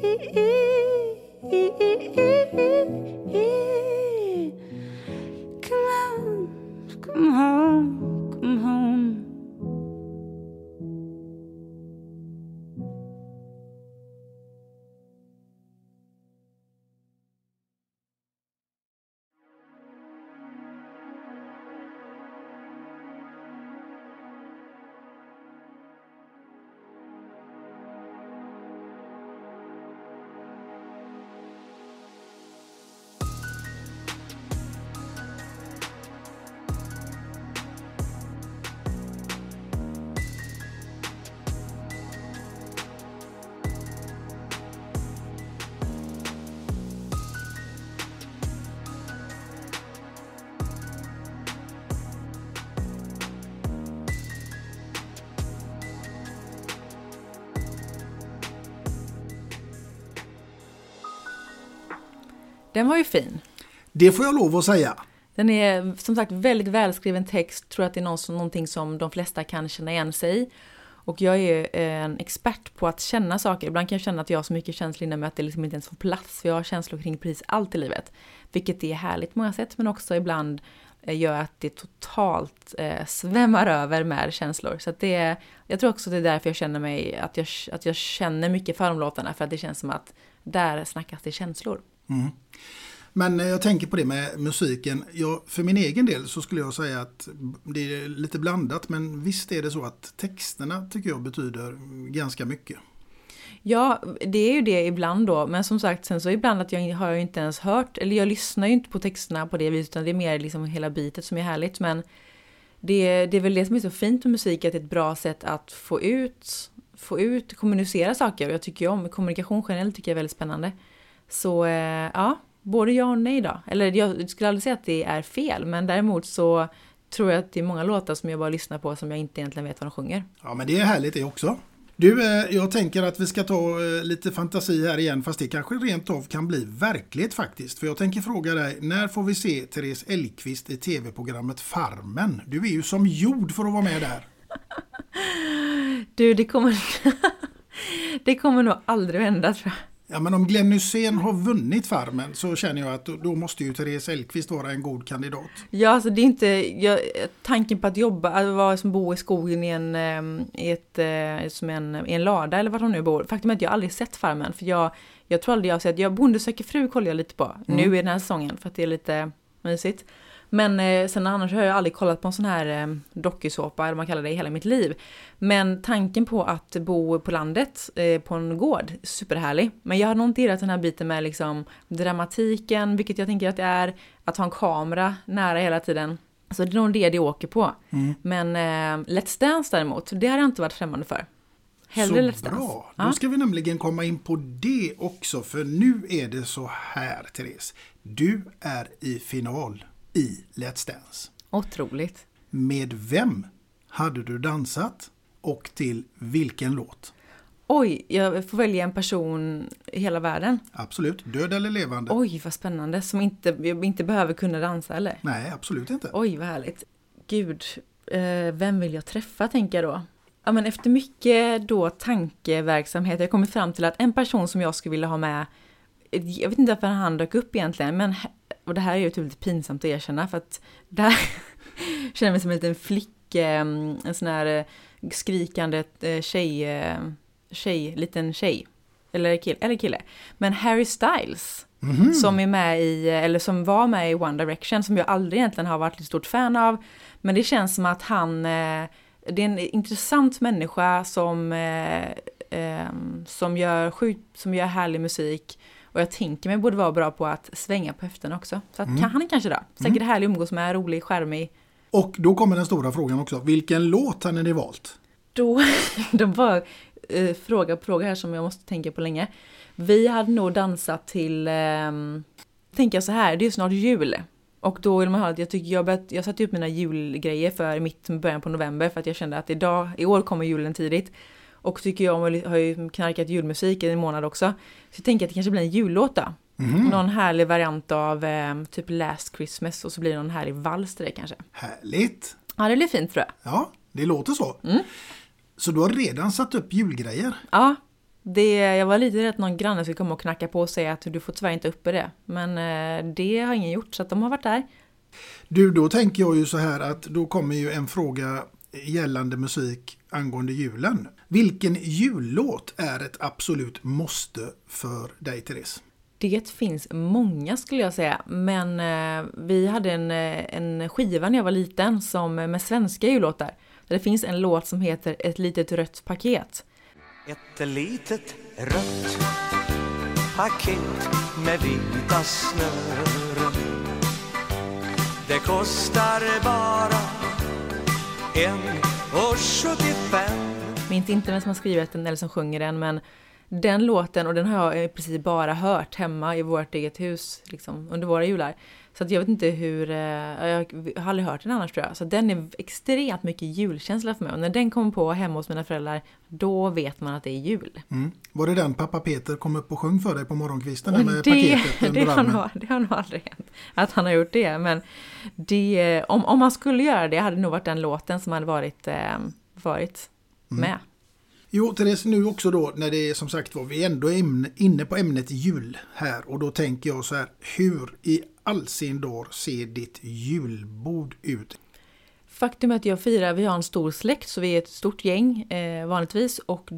Come on, come home, come home. Den var ju fin. Det får jag lov att säga. Den är som sagt väldigt välskriven text, tror att det är någon, någonting som de flesta kan känna igen sig i. Och jag är en expert på att känna saker. Ibland kan jag känna att jag har så mycket känslor inom mig att det liksom inte ens får plats. För jag har känslor kring precis allt i livet. Vilket är härligt på många sätt, men också ibland eh, gör att det totalt eh, svämmar över med känslor. Så att det, jag tror också det är därför jag känner mig, att jag, att jag känner mycket för de låtarna, för att det känns som att där snackas det känslor. Mm. Men eh, jag tänker på det med musiken. Jag, för min egen del så skulle jag säga att det är lite blandat. Men visst är det så att texterna tycker jag betyder ganska mycket. Ja, det är ju det ibland då, men som sagt sen så ibland att jag har jag ju inte ens hört, eller jag lyssnar ju inte på texterna på det viset, utan det är mer liksom hela bitet som är härligt, men det, det är väl det som är så fint med musik, att det är ett bra sätt att få ut, få ut, kommunicera saker, och jag tycker ju om kommunikation generellt, tycker jag är väldigt spännande. Så eh, ja, både ja och nej då. Eller jag skulle aldrig säga att det är fel, men däremot så tror jag att det är många låtar som jag bara lyssnar på som jag inte egentligen vet vad de sjunger. Ja, men det är härligt det också. Du, eh, jag tänker att vi ska ta eh, lite fantasi här igen, fast det kanske rent av kan bli verklighet faktiskt. För jag tänker fråga dig, när får vi se Therese Elgqvist i tv-programmet Farmen? Du är ju som jord för att vara med där. <laughs> Du, det kommer... <laughs> det kommer nog aldrig hända tror jag. Ja, men om Glenn Hysén har vunnit Farmen så känner jag att då, måste ju Therese Elgqvist vara en god kandidat. Ja, alltså det är inte... Jag, tanken på att jobba, att vara som bo i skogen i en, ehm, i ett, eh, som en, i en lada eller vart hon nu bor. Faktum är att jag aldrig sett Farmen, för jag, jag tror aldrig jag har sett... Jag Bonde söker fru kollar jag lite på, Mm. nu i den här säsongen, för att det är lite mysigt. Men eh, sen annars har jag aldrig kollat på en sån här eh, dokusåpa, eller vad man kallar det, i hela mitt liv. Men tanken på att bo på landet, eh, på en gård, superhärlig. Men jag har nog inte gillat den här biten med liksom dramatiken, vilket jag tänker att det är, att ha en kamera nära hela tiden. Så det är nog det det åker på. Mm. Men eh, Let's Dance däremot, det har jag inte varit främmande för. Hellre så bra! Ja. Då ska vi nämligen komma in på det också, för nu är det så här, Therese. Du är i final i Let's Dance. Otroligt. Med vem hade du dansat och till vilken låt? Oj, jag får välja en person i hela världen. Absolut, död eller levande? Oj, vad spännande. Som inte, jag inte behöver kunna dansa eller? Nej, absolut inte. Oj, vad härligt. Gud, eh, vem vill jag träffa tänker jag då? Ja, men efter mycket då tankeverksamhet jag kommit fram till att en person som jag skulle vilja ha med, jag vet inte varför han dök upp egentligen, men och det här är ju typ lite pinsamt att erkänna för att där <laughs> känner jag mig som en liten flick, eh, en sån här eh, skrikande eh, tjej, eh, tjej, liten tjej. Eller kille, eller kille. Men Harry Styles, Mhm. som är med i, eller som var med i One Direction, som jag aldrig egentligen har varit ett stort fan av. Men det känns som att han, det är en intressant människa som, som, gör sjukt, som gör härlig musik. Och jag tänker mig borde vara bra på att svänga på höfterna också. Så att Mm. kan han är kanske då. Säkert härlig att umgås med, rolig, skärmig. Och då kommer den stora frågan också. Vilken låt hade ni valt? Då, <laughs> de var eh, fråga på fråga här som jag måste tänka på länge. Vi hade nog dansat till, ehm, tänker jag så här, det är snart jul. Och då vill man ha att jag tycker jag, börjat, jag satte upp mina julgrejer för mitt början på november för att jag kände att idag, i år kommer julen tidigt. Och tycker jag om, har ju knarkat julmusik i en månad också. Så jag tänker att det kanske blir en jullåt då. Mhm. Någon härlig variant av ehm, typ Last Christmas och så blir det någon härlig vals till det kanske. Härligt! Ja, det blir fint tror jag. Ja, det låter så. Mm. Så du har redan satt upp julgrejer? Ja, det, jag var lite rädd att någon granne skulle komma och knacka på och säga att du får tyvärr inte uppe det. Men eh, det har ingen gjort, så att de har varit där. Du, då tänker jag ju så här att då kommer ju en fråga gällande musik angående julen. Vilken jullåt är ett absolut måste för dig, Therese? Det finns många skulle jag säga, men eh, vi hade en, eh, en skiva när jag var liten som med svenska jullåtar. Där det finns en låt som heter Ett litet rött paket. Ett litet rött paket med vita snören Det kostar bara en och 75 Minns inte vem som har skrivit den eller som sjunger den, men den låten, och den har jag i princip bara hört hemma i vårt eget hus, liksom, under våra jular. Så att jag vet inte hur, eh, jag har aldrig hört den annars tror jag. Så den är extremt mycket julkänsla för mig. Och när den kommer på hemma hos mina föräldrar, då vet man att det är jul. Mm. Var det den pappa Peter kom upp och sjöng för dig på morgonkvisten där med <laughs> det, paketet <laughs> det, har nog, det har nog aldrig hänt att han har gjort det. Men det, om, om han skulle göra det hade det nog varit den låten som hade varit, eh, Mm. med. Jo, Therese, nu också då när det är som sagt var vi ändå är ämne, inne på ämnet jul här och då tänker jag så här, hur i all sin dar ser ditt julbord ut? Faktum är att jag firar, vi har en stor släkt så vi är ett stort gäng eh, vanligtvis och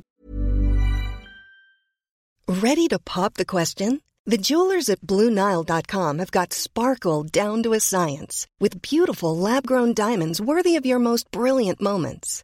Ready to pop the question? The jewelers at BlueNile.com have got sparkle down to a science with beautiful lab-grown diamonds worthy of your most brilliant moments.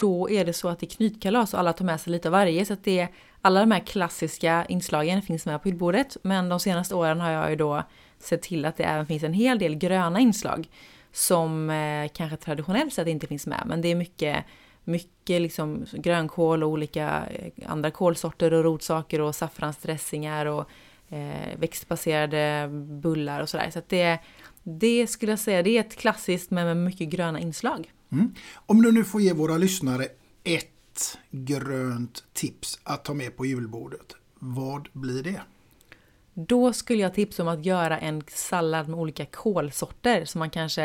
Då är det så att det är knytkalas och alla tar med sig lite av varje. Så att det är, alla de här klassiska inslagen finns med på hyllbordet. Men de senaste åren har jag ju då sett till att det även finns en hel del gröna inslag. Som eh, kanske traditionellt sett inte finns med. Men det är mycket, mycket liksom grönkål och olika eh, andra kolsorter och rotsaker och saffransdressingar och eh, växtbaserade bullar och sådär. Så att det, det skulle jag säga, det är ett klassiskt men med mycket gröna inslag. Mm. Om du nu får ge våra lyssnare ett grönt tips att ta med på julbordet, vad blir det? Då skulle jag tipsa om att göra en sallad med olika kolsorter som man kanske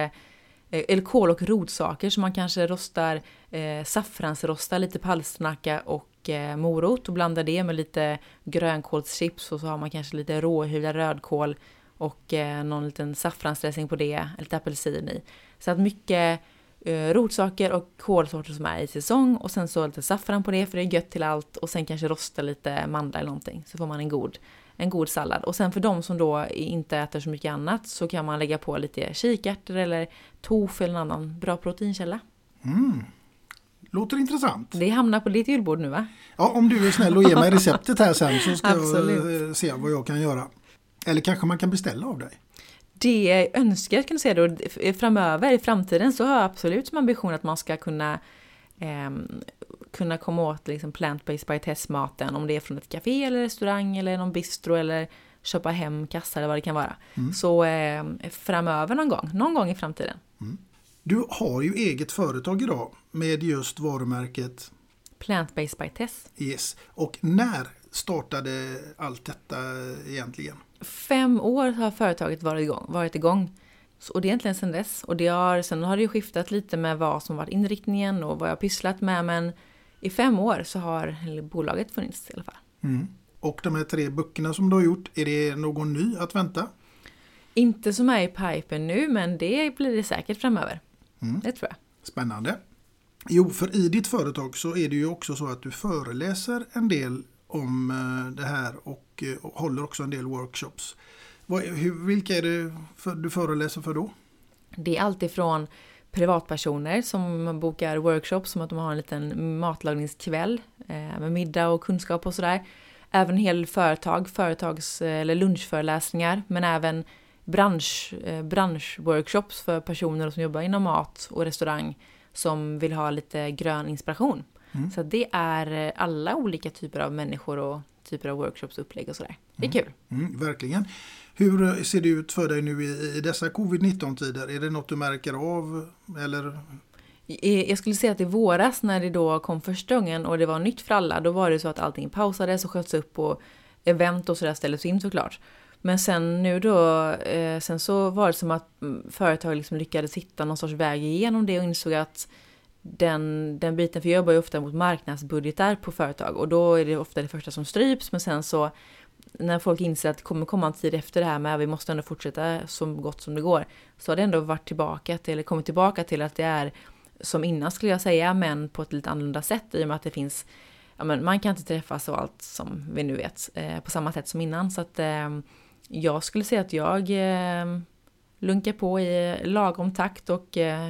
eh, eller kål och rotsaker som man kanske rostar, eh, saffransrostar lite palsternacka och eh, morot och blandar det med lite grönkålschips och så har man kanske lite råhyvlad rödkål och eh, någon liten saffransdressing på det, lite apelsin i. Så att mycket rotsaker och kålsorter som är i säsong och sen så lite saffran på det för det är gött till allt och sen kanske rosta lite mandlar eller någonting så får man en god, en god sallad. Och sen för de som då inte äter så mycket annat så kan man lägga på lite kikärtor eller tofu eller en annan bra proteinkälla. Mm. Låter intressant. Det hamnar på ditt julbord nu va? Ja, om du är snäll och ger mig <laughs> receptet här sen så ska jag eh, se vad jag kan göra. Eller kanske man kan beställa av dig. Det jag önskar kan du säga då, framöver, i framtiden så har jag absolut som ambition att man ska kunna ehm, kunna komma åt liksom plant-based by test-maten, om det är från ett café eller restaurang eller någon bistro eller köpa hem kassar eller vad det kan vara. Mm. Så eh, framöver någon gång, någon gång i framtiden. Du har ju eget företag idag med just varumärket Plant-based by test. Yes. Och när startade allt detta egentligen? Fem år har företaget varit igång. Varit igång. Så, och det är egentligen sedan dess. Och det har, sen har det ju skiftat lite med vad som varit inriktningen och vad jag har pysslat med. Men i fem år så har bolaget funnits i alla fall. Mm. Och de här tre böckerna som du har gjort, är det någon ny att vänta? Inte som är i pipen nu, men det blir det säkert framöver. Mm. Det tror jag. Spännande. Jo, för i ditt företag så är det ju också så att du föreläser en del om eh, det här och, och håller också en del workshops. Vilka är det för, du föreläser för då? Det är alltifrån privatpersoner som bokar workshops som att de har en liten matlagningskväll eh, med middag och kunskap och sådär. Även en hel företag, företags eller lunchföreläsningar, men även bransch, branschworkshops för personer som jobbar inom mat och restaurang som vill ha lite grön inspiration. Mm. Så det är alla olika typer av människor och typer av workshops, upplägg och sådär. Det är mm. kul. Mm, verkligen. Hur ser det ut för dig nu i, i dessa covid-19-tider? Är det något du märker av? Eller? Jag skulle säga att i våras när det då kom första gången och det var nytt för alla, då var det så att allting pausades och sköts upp och event och sådär ställdes in såklart. Men sen nu då, eh, sen så var det som att mm, företag liksom lyckades hitta någon sorts väg igenom det och insåg att den, den biten, för jag jobbar ju ofta mot marknadsbudgetar på företag och då är det ofta det första som stryps men sen så när folk inser att det kommer komma en tid efter det här med att vi måste ändå fortsätta så gott som det går så har det ändå varit tillbaka till, eller kommit tillbaka till att det är som innan skulle jag säga men på ett lite annorlunda sätt i och med att det finns ja, men man kan inte träffas och allt som vi nu vet eh, på samma sätt som innan så att eh, jag skulle säga att jag eh, lunkar på i lagom takt och eh,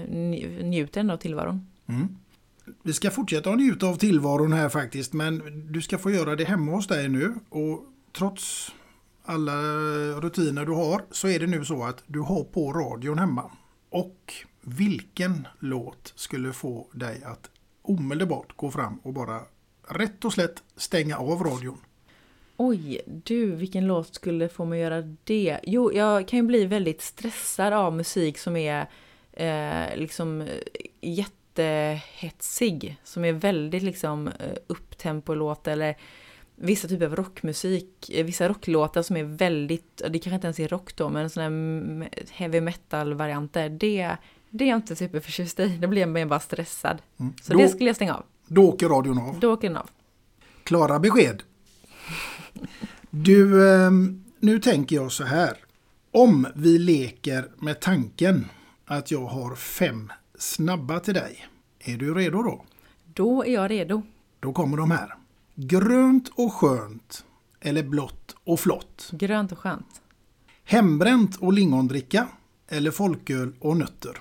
njuter ändå av tillvaron. Mm. Vi ska fortsätta att njuta av tillvaron här faktiskt men du ska få göra det hemma hos dig nu och trots alla rutiner du har så är det nu så att du har på radion hemma. Och vilken låt skulle få dig att omedelbart gå fram och bara rätt och slätt stänga av radion? Oj, du, vilken låt skulle få mig att göra det? Jo, jag kan ju bli väldigt stressad av musik som är eh, liksom jättehetsig. Som är väldigt liksom eh, upptempo-låt eller vissa typer av rockmusik, eh, vissa rocklåtar som är väldigt, det kanske inte ens är rock då, men sådana heavy metal-varianter, det, det är jag inte superförtjust i. Då blir jag bara stressad. Mm. Så då, det skulle jag stänga av. Då åker radion av. Då åker den av. Klara besked. Du, ehm, nu tänker jag så här. Om vi leker med tanken att jag har fem snabba till dig. Är du redo då? Då är jag redo. Då kommer de här. Grönt och skönt eller blått och flott? Grönt och skönt. Hembränt och lingondricka eller folköl och nötter?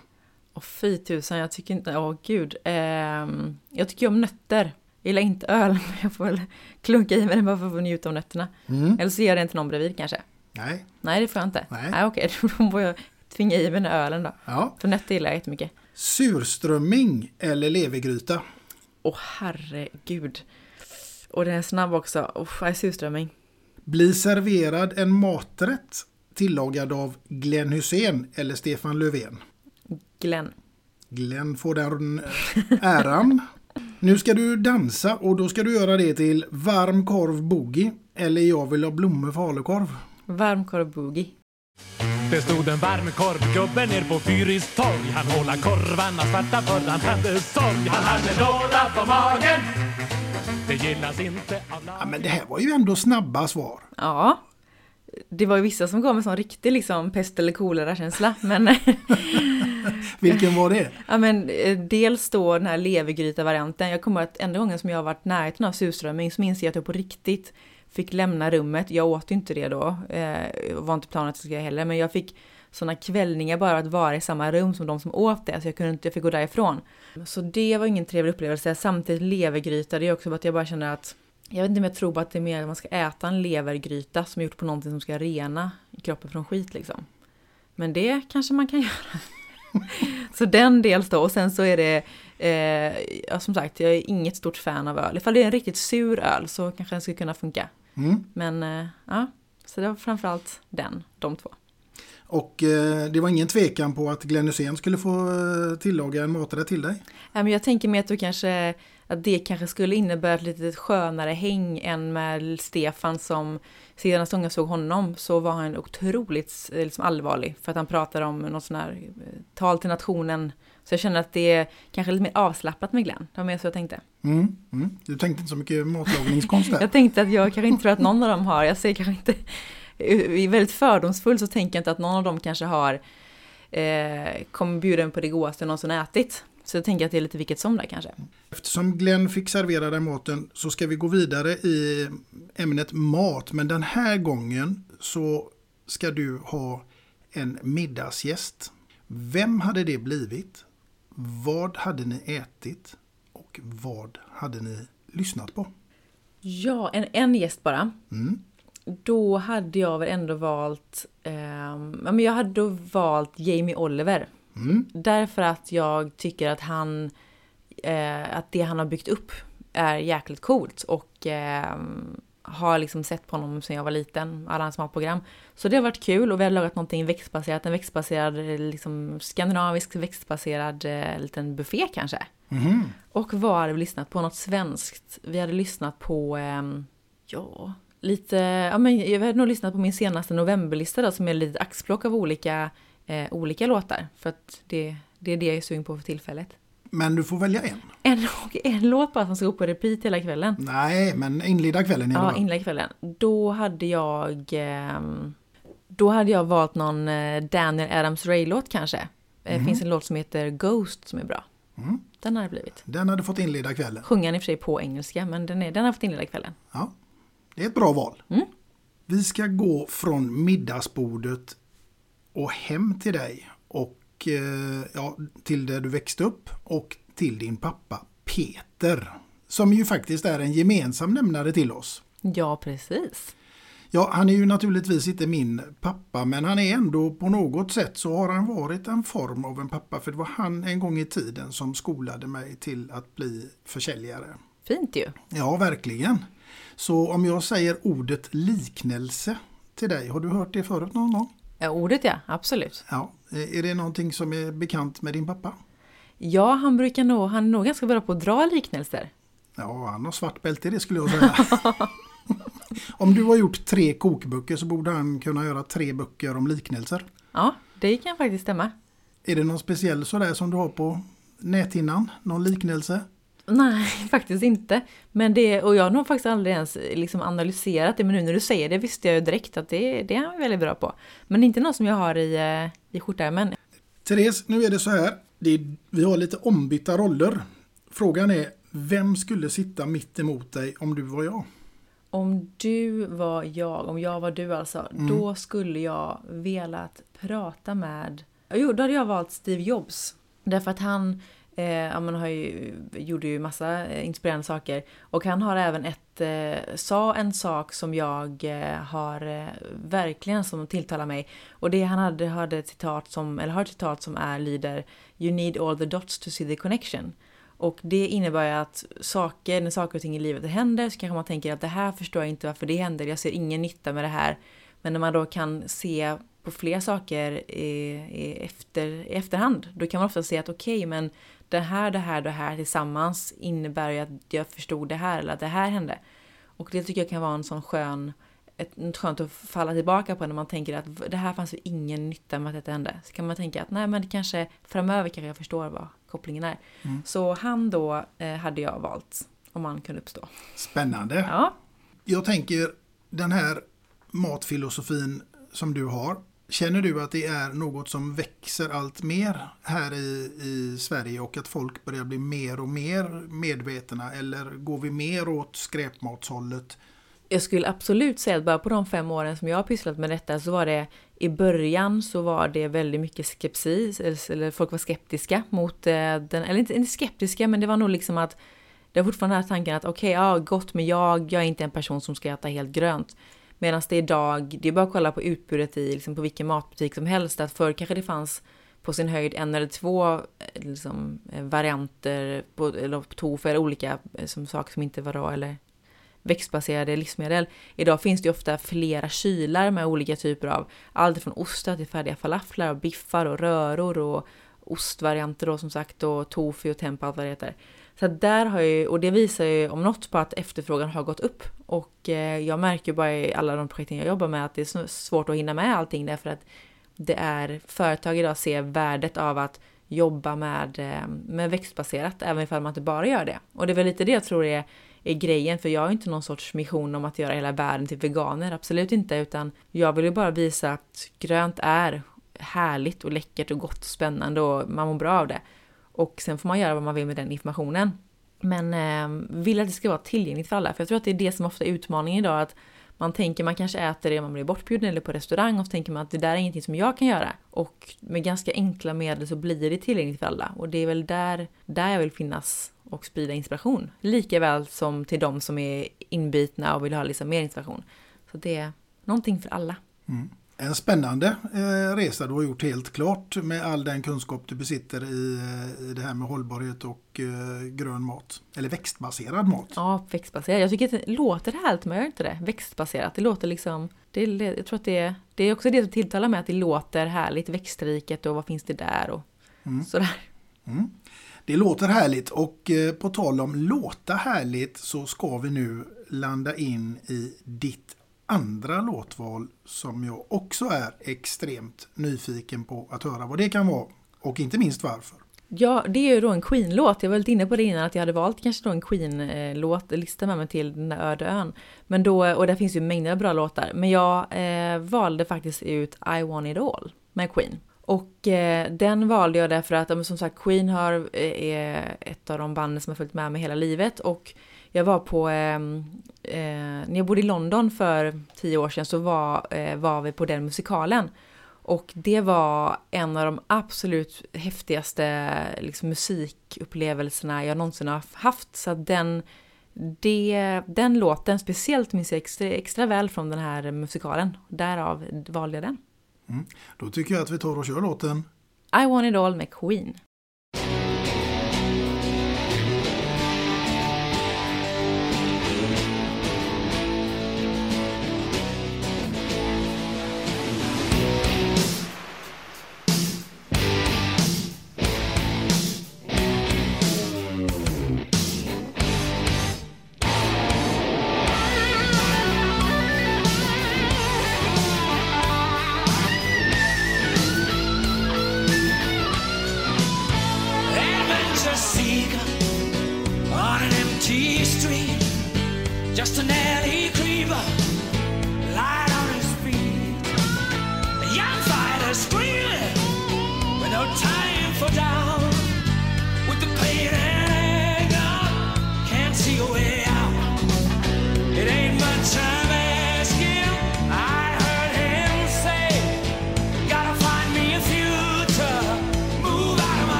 Åh fy tusan, jag tycker inte, åh gud. Eh, jag tycker om nötter. Jag gillar inte öl, <laughs> men jag får väl klunka i mig den bara för att njuta av nötterna. Mm. Eller så ger jag den till någon bredvid kanske. Nej. Nej, det får jag inte. Nej, Nej okej, <laughs> då får jag tvinga i mig den ölen då. Ja. För nötter gillar jag jättemycket. Surströmming eller levergryta? Åh herregud. Och den är snabb också. Är surströmming. Bli serverad en maträtt tillagad av Glenn Hussein eller Stefan Löfven? Glenn. Glenn får den äran. Nu ska du dansa och då ska du göra det till varm korv boogie eller jag vill ha blommor falukorv. Varm korv boogie. Det stod en varmkorvgubbe ner på Fyris torg Han håla korvarna svarta för han hade sorg Han hade några på magen Det gillas inte av ja, Men det här var ju ändå snabba svar. Ja. Det var ju vissa som gav en sån riktig liksom pest eller kolera-känsla. Men <laughs> Vilken var det? Ja men eh, dels då den här levergryta-varianten. Jag kommer att enda gången som jag har varit närheten av surströmming så minns jag att jag på riktigt fick lämna rummet. Jag åt inte det då, eh, var inte planen att jag skulle heller, men jag fick sådana kvällningar bara att vara i samma rum som de som åt det, så jag kunde inte, jag fick gå därifrån. Så det var ingen trevlig upplevelse. Samtidigt levergryta, det är också att jag bara känner att jag vet inte om jag tror på att det är mer att man ska äta en levergryta som är gjort på någonting som ska rena kroppen från skit liksom. Men det kanske man kan göra. <laughs> så den dels då, och sen så är det, eh, ja, som sagt, jag är inget stort fan av öl. Ifall det är en riktigt sur öl så kanske den skulle kunna funka. Mm. Men eh, ja, så det var framförallt den, de två. Och eh, det var ingen tvekan på att Glenn Hussein skulle få eh, tillaga en maträtt till dig? Ja, men jag tänker mig att du kanske att det kanske skulle innebära ett lite skönare häng än med Stefan som senast gången jag såg honom så var han otroligt liksom, allvarlig för att han pratar om något sån här tal till nationen. Så jag känner att det är kanske lite mer avslappnat med Glenn. Det var mer så jag tänkte. Mm, mm. Du tänkte inte så mycket matlagningskonst där? <laughs> jag tänkte att jag kanske inte tror att någon av dem har. Jag säger kanske inte är väldigt fördomsfull så tänker jag inte att någon av dem kanske har eh, kommer bjuda en på det godaste någonsin ätit. Så jag tänker att det är lite vilket som där kanske. Eftersom Glenn fick servera den maten så ska vi gå vidare i ämnet mat. Men den här gången så ska du ha en middagsgäst. Vem hade det blivit? Vad hade ni ätit? Och vad hade ni lyssnat på? Ja, en, en gäst bara. Mm. Då hade jag väl ändå valt... Eh, men jag hade då valt Jamie Oliver. Mm. Därför att jag tycker att han... Eh, att det han har byggt upp är jäkligt coolt. Och eh, har liksom sett på honom sedan jag var liten, alla hans matprogram. Så det har varit kul och vi har lagat någonting växtbaserat, en växtbaserad, liksom skandinavisk växtbaserad eh, liten buffé kanske. Mhm. Och vad hade vi lyssnat på? Något svenskt. Vi hade lyssnat på, ehm, ja, lite, ja men jag hade nog lyssnat på min senaste novemberlista då som är ett litet axplock av olika, eh, olika låtar. För att det, det är det jag är sugen på för tillfället. Men du får välja en. En, en låt bara som ska gå på repeat hela kvällen. Nej, men inleda kvällen Ja, inleda kvällen. Då hade jag... ehm, Då hade jag valt någon eh, Daniel Adams Ray-låt kanske. Det Mhm. finns en låt som heter Ghost som är bra. Mm. Den har det blivit. Den hade fått inleda kvällen. Sjunger han i och för sig på engelska, men den, är, den har fått inleda kvällen. Ja, det är ett bra val. Mm. Vi ska gå från middagsbordet och hem till dig och eh, ja, till där du växte upp och till din pappa Peter. Som ju faktiskt är en gemensam nämnare till oss. Ja, precis. Ja, han är ju naturligtvis inte min pappa men han är ändå på något sätt så har han varit en form av en pappa för det var han en gång i tiden som skolade mig till att bli försäljare. Fint ju. Ja, verkligen. Så om jag säger ordet liknelse till dig, har du hört det förut någon gång? Ja, ordet ja, absolut. Ja, är det någonting som är bekant med din pappa? Ja, han brukar nog, han är nog ganska bra på att dra liknelser. Ja, han har svart bälte det skulle jag säga. <laughs> om du har gjort tre kokböcker så borde han kunna göra tre böcker om liknelser. Ja, det kan faktiskt stämma. Är det någon speciell sådär som du har på näthinnan? Någon liknelse? Nej, <laughs> faktiskt inte. Men det, och jag har nog faktiskt aldrig ens liksom analyserat det, men nu när du säger det visste jag ju direkt att det, det är han väldigt bra på. Men det är inte något som jag har i, eh, i skjortärmen. Therese, nu är det så här. Det är, vi har lite ombytta roller. Frågan är, vem skulle sitta mitt emot dig om du var jag? Om du var jag, om jag var du alltså, Mm. då skulle jag velat prata med... Jo, då hade jag valt Steve Jobs. Därför att han eh, ja, men har ju, gjorde ju massa eh, inspirerande saker. Och han har även ett, eh, sa en sak som jag eh, har eh, verkligen som tilltalar mig. Och det han hade, hade ett citat som, eller har ett citat som är lyder You need all the dots to see the connection. Och det innebär ju att saker, när saker och ting i livet händer så kanske man tänker att det här förstår jag inte varför det händer, jag ser ingen nytta med det här. Men när man då kan se på fler saker i, i, efter, i efterhand, då kan man ofta se att okej, men det här, det här, det här tillsammans innebär ju att jag förstod det här eller att det här hände. Och det tycker jag kan vara en sån skön, ett, något skönt att falla tillbaka på när man tänker att det här fanns ju ingen nytta med att detta hände. Så kan man tänka att nej men det kanske framöver kanske jag förstår vad kopplingen är. Mm. Så han då eh, hade jag valt om han kunde uppstå. Spännande. Ja. Jag tänker den här matfilosofin som du har. Känner du att det är något som växer allt mer här i, i Sverige och att folk börjar bli mer och mer medvetna eller går vi mer åt skräpmatshållet? Jag skulle absolut säga att bara på de fem åren som jag har pysslat med detta så var det i början så var det väldigt mycket skepsis, eller folk var skeptiska mot eh, den, eller inte, inte skeptiska men det var nog liksom att det var fortfarande den här tanken att okej, ja gott men jag, jag är inte en person som ska äta helt grönt. Medan det idag, det är bara att kolla på utbudet i liksom på vilken matbutik som helst, att förr kanske det fanns på sin höjd en eller två eh, liksom, eh, varianter på, eller på tofu eller olika eh, som saker som inte var rå eller växtbaserade livsmedel. Idag finns det ju ofta flera kylar med olika typer av allt från ostar till färdiga falaflar och biffar och röror och ostvarianter då som sagt och tofu och tempa allt vad det heter. Så att där har ju, och det visar ju om något på att efterfrågan har gått upp. Och eh, jag märker ju bara i alla de projekten jag jobbar med att det är svårt att hinna med allting därför att det är företag idag ser värdet av att jobba med, eh, med växtbaserat även ifall man inte bara gör det. Och det är väl lite det jag tror är, är grejen. För jag har inte någon sorts mission om att göra hela världen till veganer, absolut inte. Utan jag vill ju bara visa att grönt är härligt och läckert och gott och spännande och man mår bra av det. Och sen får man göra vad man vill med den informationen. Men eh, vill att det ska vara tillgängligt för alla. För jag tror att det är det som ofta är utmaningen idag. Att man tänker man kanske äter det om man blir bortbjuden eller på restaurang och så tänker man att det där är ingenting som jag kan göra. Och med ganska enkla medel så blir det tillgängligt för alla. Och det är väl där, där jag vill finnas och sprida inspiration. Likaväl som till de som är inbitna och vill ha liksom mer inspiration. Så det är någonting för alla. Mm. En spännande eh, resa du har gjort helt klart med all den kunskap du besitter i, eh, i det här med hållbarhet och eh, grön mat. Eller växtbaserad mat. Ja, växtbaserad. Jag tycker att det låter härligt men jag gör inte det. Växtbaserat. Det låter liksom... Det, jag tror att det, det är också det som tilltalar mig att det låter härligt. Växtriket och vad finns det där och mm. sådär. Mm. Det låter härligt och på tal om låta härligt så ska vi nu landa in i ditt andra låtval som jag också är extremt nyfiken på att höra vad det kan vara och inte minst varför. Ja, det är ju då en Queen-låt. Jag var lite inne på det innan att jag hade valt kanske då en Queen-låt, lista med mig till den där öde ön. Men då, och där finns ju mängder av bra låtar. Men jag eh, valde faktiskt ut I want it all med Queen. Och eh, den valde jag därför att, som sagt, Queen har, eh, är ett av de banden som har följt med mig hela livet. Och jag var på, eh, eh, när jag bodde i London för tio år sedan så var, eh, var vi på den musikalen. Och det var en av de absolut häftigaste liksom, musikupplevelserna jag någonsin har haft. Så den, det, den låten speciellt minns jag extra, extra väl från den här musikalen. Därav valde jag den. Mm. Då tycker jag att vi tar och kör låten I want it all med Queen.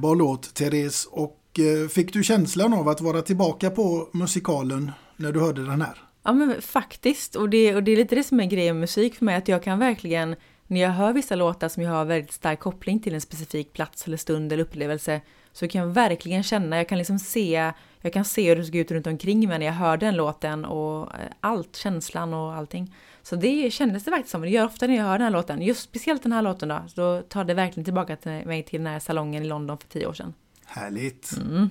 Underbar låt, Therese. Och eh, fick du känslan av att vara tillbaka på musikalen när du hörde den här? Ja men faktiskt, och det, och det är lite det som är grejen med musik för mig, att jag kan verkligen, när jag hör vissa låtar som jag har väldigt stark koppling till en specifik plats eller stund eller upplevelse, så kan jag verkligen känna, jag kan liksom se, jag kan se hur det såg ut runt omkring mig när jag hörde den låten och eh, allt, känslan och allting. Så det kändes det faktiskt som, det gör ofta när jag hör den här låten, just speciellt den här låten då, då tar det verkligen tillbaka till mig till den här salongen i London för tio år sedan. Härligt! Mm.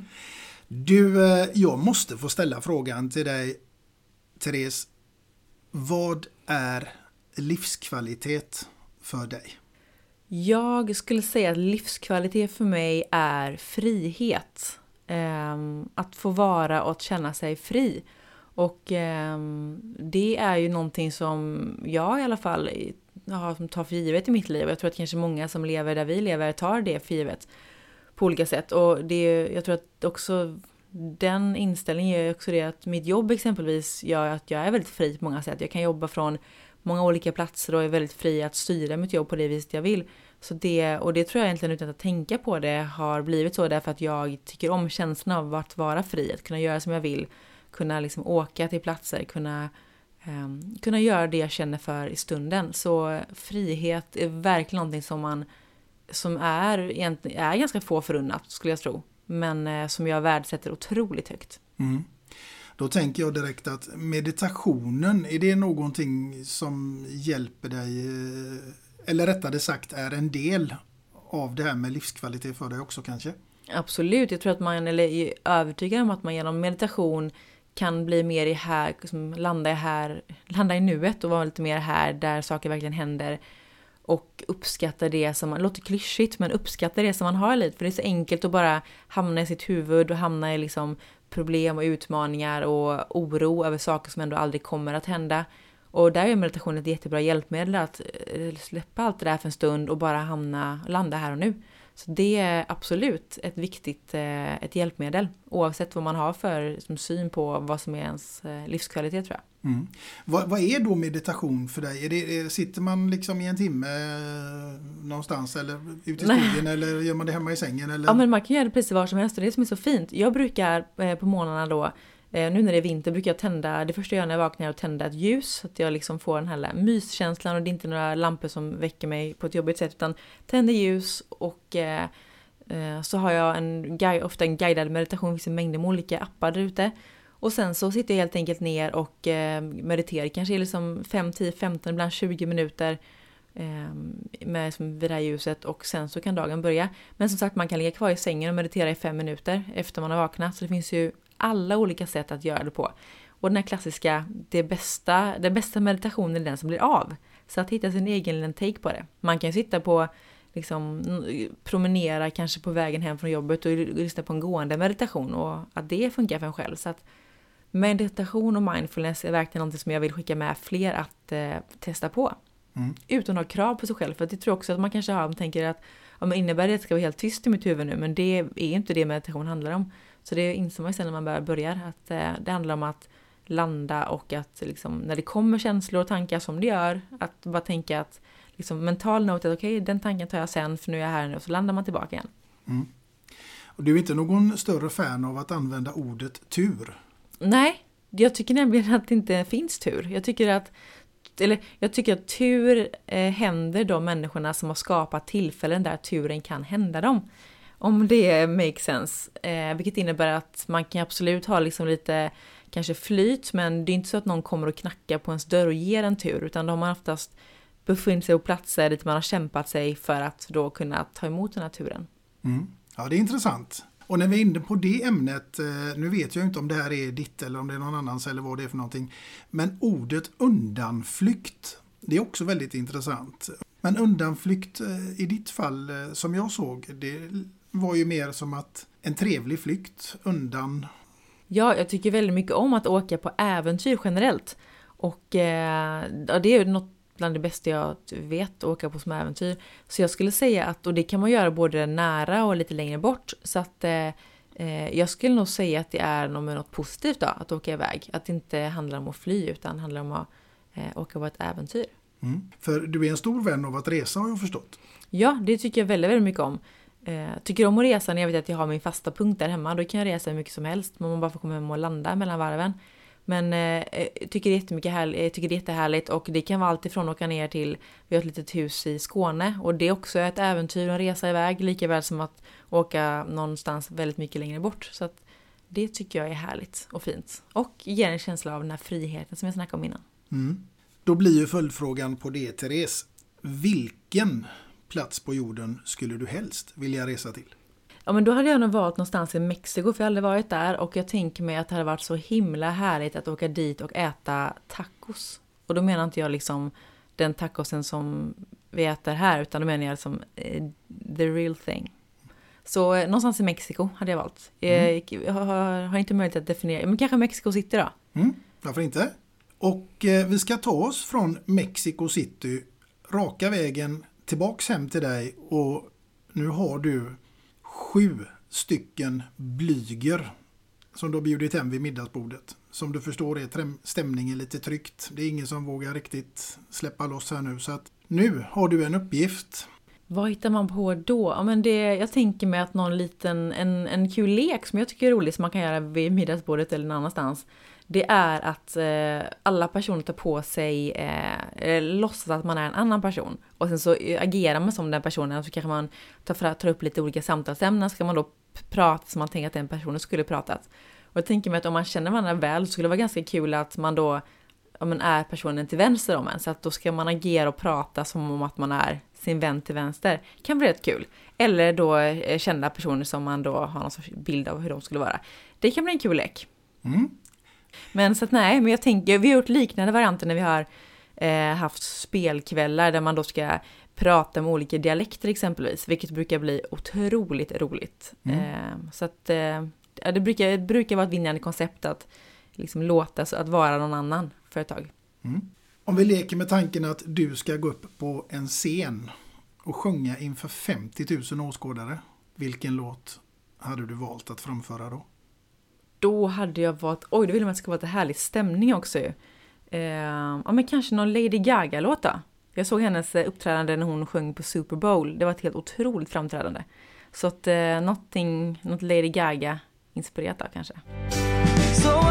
Du, eh, jag måste få ställa frågan till dig, Therese. Vad är livskvalitet för dig? Jag skulle säga att livskvalitet för mig är frihet. Ehm, att få vara och att känna sig fri. Och ehm, det är ju någonting som jag i alla fall har, tar för givet i mitt liv. Jag tror att kanske många som lever där vi lever tar det för givet på olika sätt. Och det, jag tror att också den inställningen gör också det att mitt jobb exempelvis gör att jag är väldigt fri på många sätt. Jag kan jobba från många olika platser och är väldigt fri att styra mitt jobb på det viset jag vill. Så det, och det tror jag egentligen utan att tänka på det har blivit så därför att jag tycker om känslan av att vara fri, att kunna göra som jag vill, kunna liksom åka till platser, kunna, um, kunna göra det jag känner för i stunden. Så frihet är verkligen någonting som man som är, är ganska få förunnat skulle jag tro. Men eh, som jag värdesätter otroligt högt. Mm. Då tänker jag direkt att meditationen, är det någonting som hjälper dig, eh, eller rättare sagt är en del av det här med livskvalitet för dig också kanske? Absolut, jag tror att man eller är övertygad om att man genom meditation kan bli mer i här, liksom landa i här, landa i nuet och vara lite mer här där saker verkligen händer och uppskatta det som, det låter klyschigt, men uppskatta det som man har i livet. För det är så enkelt att bara hamna i sitt huvud och hamna i liksom problem och utmaningar och oro över saker som ändå aldrig kommer att hända. Och där är meditation ett jättebra hjälpmedel att eh, släppa allt det där för en stund och bara hamna, landa här och nu. Så det är absolut ett viktigt eh, ett hjälpmedel oavsett vad man har för syn på vad som är ens eh, livskvalitet tror jag. Mm. Vad, vad, är då meditation för dig? Är det, sitter man liksom i en timme någonstans eller ute i skogen eller gör man det hemma i sängen? Eller? Ja men man kan göra det precis var som helst och det är som är så fint. Jag brukar på morgnarna då Eh, nu när det är vinter brukar jag tända, det första jag gör när jag vaknar är att tända ett ljus. Så att jag liksom får den här myskänslan och det är inte några lampor som väcker mig på ett jobbigt sätt. Utan tänder ljus och eh, eh så har jag en, ofta en guidad meditation, det finns en mängder med olika appar där ute. Och sen så sitter jag helt enkelt ner och eh, mediterar, kanske liksom 5, 10, 15, ibland 20 minuter eh, med vid det här ljuset och sen så kan dagen börja. Men som sagt man kan ligga kvar i sängen och meditera i fem minuter efter man har vaknat. Så det finns ju alla olika sätt att göra det på. Och den här klassiska, det bästa, den bästa meditationen är den som blir av. Så att hitta sin egen liten take på det. Man kan sitta på, liksom promenera kanske på vägen hem från jobbet och lyssna på en gående meditation och att det funkar för en själv. Så att meditation och mindfulness är verkligen något som jag vill skicka med fler att eh, testa på. Mm. Utan att ha krav på sig själv. För det tror jag också att man kanske har, man tänker att ja, men innebär det att det ska vara helt tyst i mitt huvud nu? Men det är inte det meditation handlar om. Så det inser man ju sen när man börjar, att eh, det handlar om att landa och att liksom, när det kommer känslor och tankar som det gör, att bara tänka att liksom, mental note, okej okay, den tanken tar jag sen för nu är jag här nu och så landar man tillbaka igen. Mm. Och du är inte någon större fan av att använda ordet tur? Nej, jag tycker nämligen att det inte finns tur. Jag tycker att eller jag tycker att tur eh, händer de människorna som har skapat tillfällen där turen kan hända dem. Om det makes sense. Eh, vilket innebär att man kan absolut ha liksom lite kanske flyt, men det är inte så att någon kommer och knackar på ens dörr och ger en tur, utan då har man oftast befunnit sig på platser dit man har kämpat sig för att då kunna ta emot den här turen. Mm. Ja, det är intressant. Och när vi är inne på det ämnet, eh, nu vet jag inte om det här är ditt eller om det är någon annans eller vad det är för någonting. Men ordet undanflykt, det är också väldigt intressant. Men undanflykt eh, i ditt fall, eh, som jag såg, det var ju mer som att en trevlig flykt undan. Ja, jag tycker väldigt mycket om att åka på äventyr generellt. Och eh, det är något bland det bästa jag vet, att åka på som äventyr. Så jag skulle säga att, och det kan man göra både nära och lite längre bort. Så att eh, eh jag skulle nog säga att det är något positivt då, att åka iväg. Att det inte handlar om att fly utan handlar om att eh, åka på ett äventyr. Mm. För du är en stor vän av att resa har jag förstått. Ja, det tycker jag väldigt, väldigt mycket om. Eh, tycker om att resa när jag vet att jag har min fasta punkt där hemma. Då kan jag resa hur mycket som helst. Men man bara får komma hem och landa mellan varven. Men eh, eh tycker det är jättemycket härligt, eh, tycker det är jättehärligt och det kan vara allt ifrån att åka ner till, vi har ett litet hus i Skåne och det är också ett äventyr att resa iväg lika väl som att åka någonstans väldigt mycket längre bort. Så att det tycker jag är härligt och fint. Och ger en känsla av den här friheten som jag snackade om innan. Mm. Då blir ju följdfrågan på det, Therese. Vilken plats på jorden skulle du helst vilja resa till? Ja men då hade jag nog valt någonstans i Mexiko för jag har aldrig varit där och jag tänker mig att det hade varit så himla härligt att åka dit och äta tacos. Och då menar inte jag liksom den tacosen som vi äter här utan då menar jag liksom eh, the real thing. Så eh, någonstans i Mexiko hade jag valt. Mm. Jag har, har, inte möjlighet att definiera, men kanske Mexico City då? Mm, varför inte? Och eh, vi ska ta oss från Mexico City raka vägen tillbaks hem till dig och nu har du sju stycken blyger som du har bjudit hem vid middagsbordet. Som du förstår är stämningen lite tryckt. Det är ingen som vågar riktigt släppa loss här nu. Så att nu har du en uppgift. Vad hittar man på då? Ja, men det, jag tänker mig att någon liten, en, en kul lek som jag tycker är rolig som man kan göra vid middagsbordet eller någon annanstans. Det är att eh, alla personer tar på sig, eh, låtsas att man är en annan person. Och sen så agerar man som den personen och så kanske man tar, för, tar upp lite olika samtalsämnen. Så kan man då prata som man tänker att den personen skulle pratat. Och jag tänker mig att om man känner varandra väl så skulle det vara ganska kul att man då ja, men är personen till vänster om en. Så att då ska man agera och prata som om att man är sin vän till vänster. Kan bli rätt kul. Eller då eh, kända personer som man då har någon sorts bild av hur de skulle vara. Det kan bli en kul lek. Mm. Men så att nej, men jag tänker, vi har gjort liknande varianter när vi har eh, haft spelkvällar där man då ska prata med olika dialekter exempelvis, vilket brukar bli otroligt roligt. Mm. Eh, så att eh, det brukar, det brukar vara ett vinnande koncept att liksom låta så att vara någon annan för ett tag. Mm. Om vi leker med tanken att du ska gå upp på en scen och sjunga inför 50 000 åskådare. Vilken låt hade du valt att framföra då? Då hade jag valt, oj då vill man att det ska vara lite härlig stämning också ju. Eh, ja men kanske någon Lady Gaga-låt då. Jag såg hennes eh, uppträdande när hon sjöng på Super Bowl. Det var ett helt otroligt framträdande. Så att eh, någonting, något Lady Gaga-inspirerat då kanske. So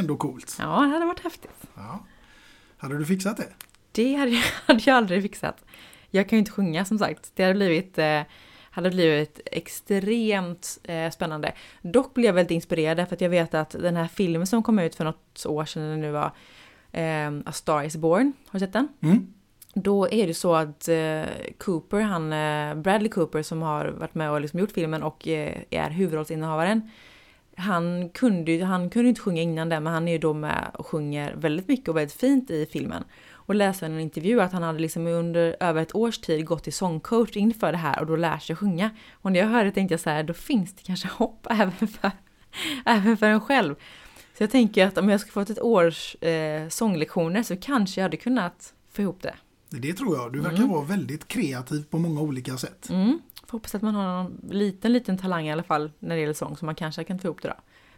ändå coolt. Ja, det hade varit häftigt. Ja. Hade du fixat det? Det hade <laughs> jag, hade jag aldrig fixat. Jag kan ju inte sjunga som sagt. Det hade blivit, eh, hade blivit extremt eh, spännande. Dock blev jag väldigt inspirerad för att jag vet att den här filmen som kom ut för något år sedan det nu var eh, A Star Is Born. Har du sett den? Mm. Då är det så att eh, Cooper, han, eh, Bradley Cooper som har varit med och liksom gjort filmen och eh, är huvudrollsinnehavaren han kunde ju han kunde inte sjunga innan det, men han är ju då med och sjunger väldigt mycket och väldigt fint i filmen. Och läste en intervju att han hade liksom under över ett års tid gått till sångcoach inför det här och då lär sig sjunga. Och när jag hörde tänkte jag så här, då finns det kanske hopp <laughs> även för, även för en själv. Så jag tänker att om jag skulle fått ett års eh, sånglektioner så kanske jag hade kunnat få ihop det. Det tror jag. Du verkar mm. vara väldigt kreativ på många olika sätt. Mm. Får hoppas att man har någon liten, liten talang i alla fall när det gäller sång så man kanske kan få ihop det då.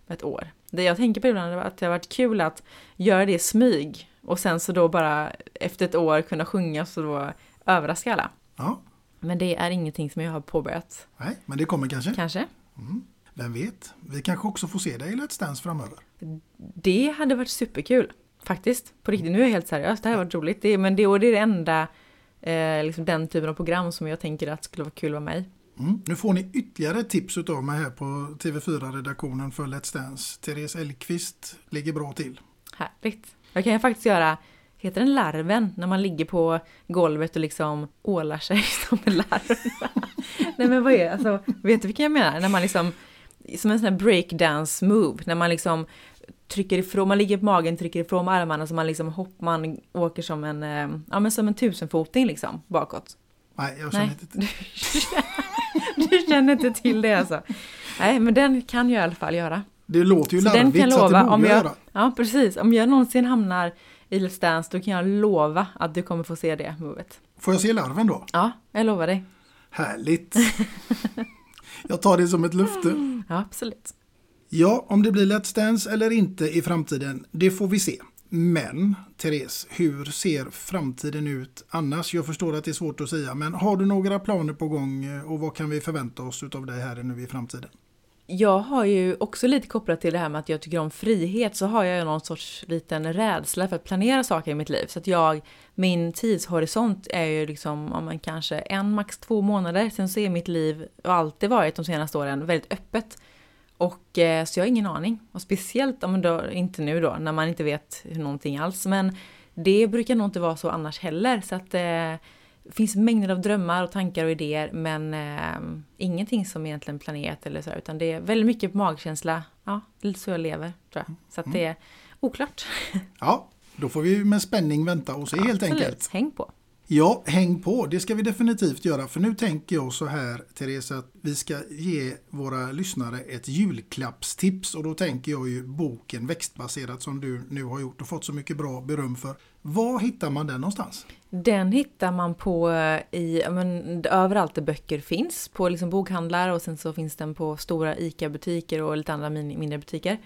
Med ett år. Det jag tänker på ibland är att det har varit kul att göra det i smyg och sen så då bara efter ett år kunna sjunga så då överraska alla. Ja. Men det är ingenting som jag har påbörjat. Nej, men det kommer kanske. Kanske. Mm. Vem vet? Vi kanske också får se dig i Let's Dance framöver. Det hade varit superkul. Faktiskt. På riktigt, nu är jag helt seriös. Det här har varit roligt. Det, men det, och det är det enda eh, liksom den typen av program som jag tänker att skulle vara kul att vara med i. Mm. Nu får ni ytterligare tips av mig här på TV4-redaktionen för Let's Dance. Therese Elkvist ligger bra till. Härligt. Jag kan faktiskt göra, heter den larven? När man ligger på golvet och liksom ålar sig <laughs> som en larv. <laughs> Nej men vad är det? Alltså, vet du vilken jag menar? När man liksom, som en sån här breakdance move, när man liksom trycker ifrån, man ligger på magen, trycker ifrån armarna så man liksom hopp, man åker som en, eh, ja men som en tusenfoting liksom bakåt. Nej, jag känner Nej. inte till <laughs> Du känner inte till det alltså? Nej, men den kan jag i alla fall göra. Det låter ju så larvigt den kan lova, så att det om jag, göra. Ja, precis. Om jag någonsin hamnar i Let's Dance då kan jag lova att du kommer få se det movet. Får jag se larven då? Ja, jag lovar dig. Härligt. Jag tar det som ett löfte. Ja, absolut. Ja, om det blir Let's Dance eller inte i framtiden, det får vi se. Men, Therese, hur ser framtiden ut annars? Jag förstår att det är svårt att säga, men har du några planer på gång eh, och vad kan vi förvänta oss av dig här nu i framtiden? Jag har ju också lite kopplat till det här med att jag tycker om frihet så har jag någon sorts liten rädsla för att planera saker i mitt liv. Så att jag, min tidshorisont är ju liksom, om man kanske en, max två månader. Sen så är mitt liv, och alltid varit de senaste åren, väldigt öppet. Och eh, så jag har ingen aning. Och speciellt, om då, inte nu då, när man inte vet någonting alls. Men det brukar nog inte vara så annars heller. Så att eh, det finns mängder av drömmar och tankar och idéer men eh, ingenting som egentligen planerat eller så utan det är väldigt mycket magkänsla. Ja, lite så jag lever tror jag. Så att det är oklart. <laughs> Ja, då får vi med spänning vänta och se ja, helt absolut. enkelt. Häng på! Ja, häng på. Det ska vi definitivt göra. För nu tänker jag så här, Therese, att vi ska ge våra lyssnare ett julklappstips. Och då tänker jag ju boken Växtbaserat som du nu har gjort och fått så mycket bra beröm för. Var hittar man den någonstans? Den hittar man på eh, i, men, överallt där böcker finns. På liksom bokhandlar och sen så finns den på stora ICA-butiker och lite andra mindre butiker.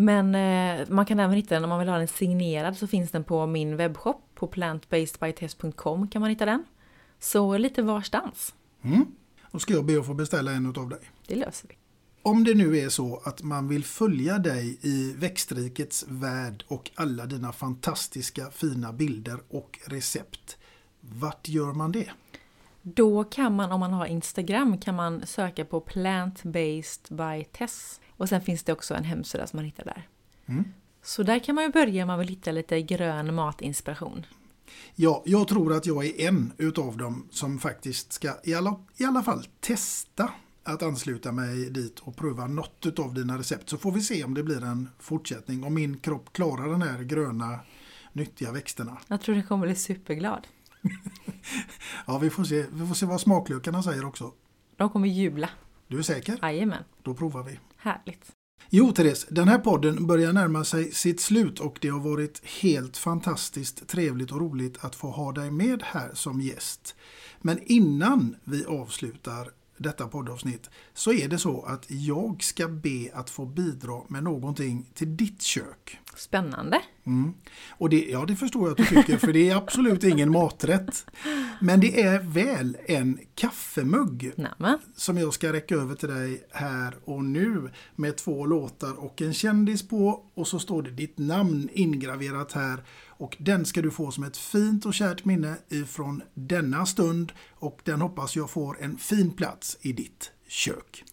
Men eh, man kan även hitta den om man vill ha den signerad så finns den på min webbshop på plantbasedbytest.com kan man hitta den. Så lite varstans. Mm. Då ska jag be att få beställa en av dig. Det löser vi. Om det nu är så att man vill följa dig i växtrikets värld och alla dina fantastiska fina bilder och recept, vart gör man det? Då kan man, om man har Instagram, kan man söka på Plant-Based by Tess. Och sen finns det också en hemsida som man hittar där. Mm. Så där kan man ju börja om man vill hitta lite grön matinspiration. Ja, jag tror att jag är en utav dem som faktiskt ska i alla, i alla fall testa att ansluta mig dit och pröva något utav dina recept. Så får vi se om det blir en fortsättning. Om min kropp klarar den här gröna nyttiga växterna. Jag tror den kommer bli superglad. <laughs> Ja, vi får se, vi får se vad smaklökarna säger också. De kommer jubla. Du är säker? Jajamän. Då provar vi. Härligt. Jo, Therese, den här podden börjar närma sig sitt slut och det har varit helt fantastiskt trevligt och roligt att få ha dig med här som gäst. Men innan vi avslutar detta poddavsnitt så är det så att jag ska be att få bidra med någonting till ditt kök. Spännande. Mm. Och det, ja, det förstår jag att du tycker, för det är absolut ingen maträtt. Men det är väl en kaffemugg Nämen. som jag ska räcka över till dig här och nu med två låtar och en kändis på och så står det ditt namn ingraverat här och den ska du få som ett fint och kärt minne ifrån denna stund och den hoppas jag får en fin plats i ditt kök.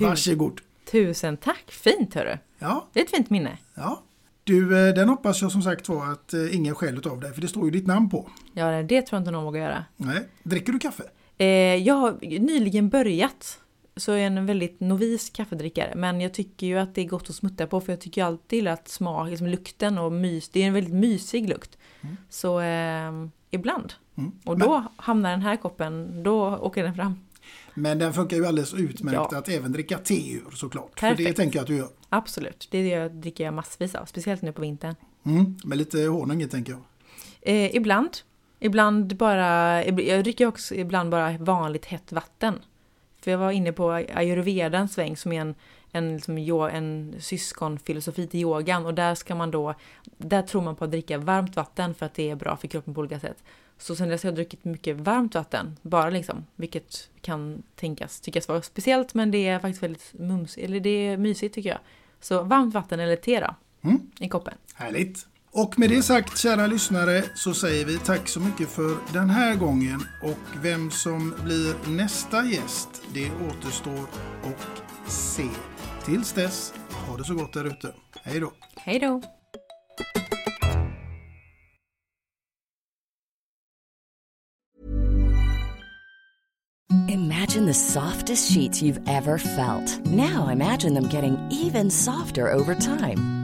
Varsågod! Tusen tack! Fint hörru! Ja. Det är ett fint minne. Ja. Du, eh, den hoppas jag som sagt var att eh, ingen skäl av dig för det står ju ditt namn på. Ja, det tror jag inte någon vågar göra. Nej. Dricker du kaffe? Eh, jag har nyligen börjat. Så jag är en väldigt novis kaffedrickare. Men jag tycker ju att det är gott att smutta på för jag tycker alltid att smak, liksom lukten och mys, det är en väldigt mysig lukt. Mm. Så eh, ibland. Mm. Och då hamnar den här koppen, då åker den fram. Men den funkar ju alldeles utmärkt Ja. att även dricka te ur såklart. För Perfekt. det tänker jag att du gör. Absolut, det dricker jag massvis av. Speciellt nu på vintern. Mm. Med lite honung tänker jag. Eh, ibland. Ibland bara, jag dricker också ibland bara vanligt hett vatten. För jag var inne på ayurvedans sväng som är en, en, liksom, en syskonfilosofi till yogan och där ska man då, där tror man på att dricka varmt vatten för att det är bra för kroppen på olika sätt. Så sen dess har jag druckit mycket varmt vatten, bara liksom, vilket kan tänkas tyckas vara speciellt men det är faktiskt väldigt mums, eller det är mysigt tycker jag. Så varmt vatten eller te då, Mm. i koppen. Härligt! Och med det sagt, kära lyssnare, så säger vi tack så mycket för den här gången. Och vem som blir nästa gäst, det återstår att se. Tills dess, ha det så gott där ute. Hej då! Hej då! Imagine the softest sheets you've ever felt. Now imagine them getting even softer over time.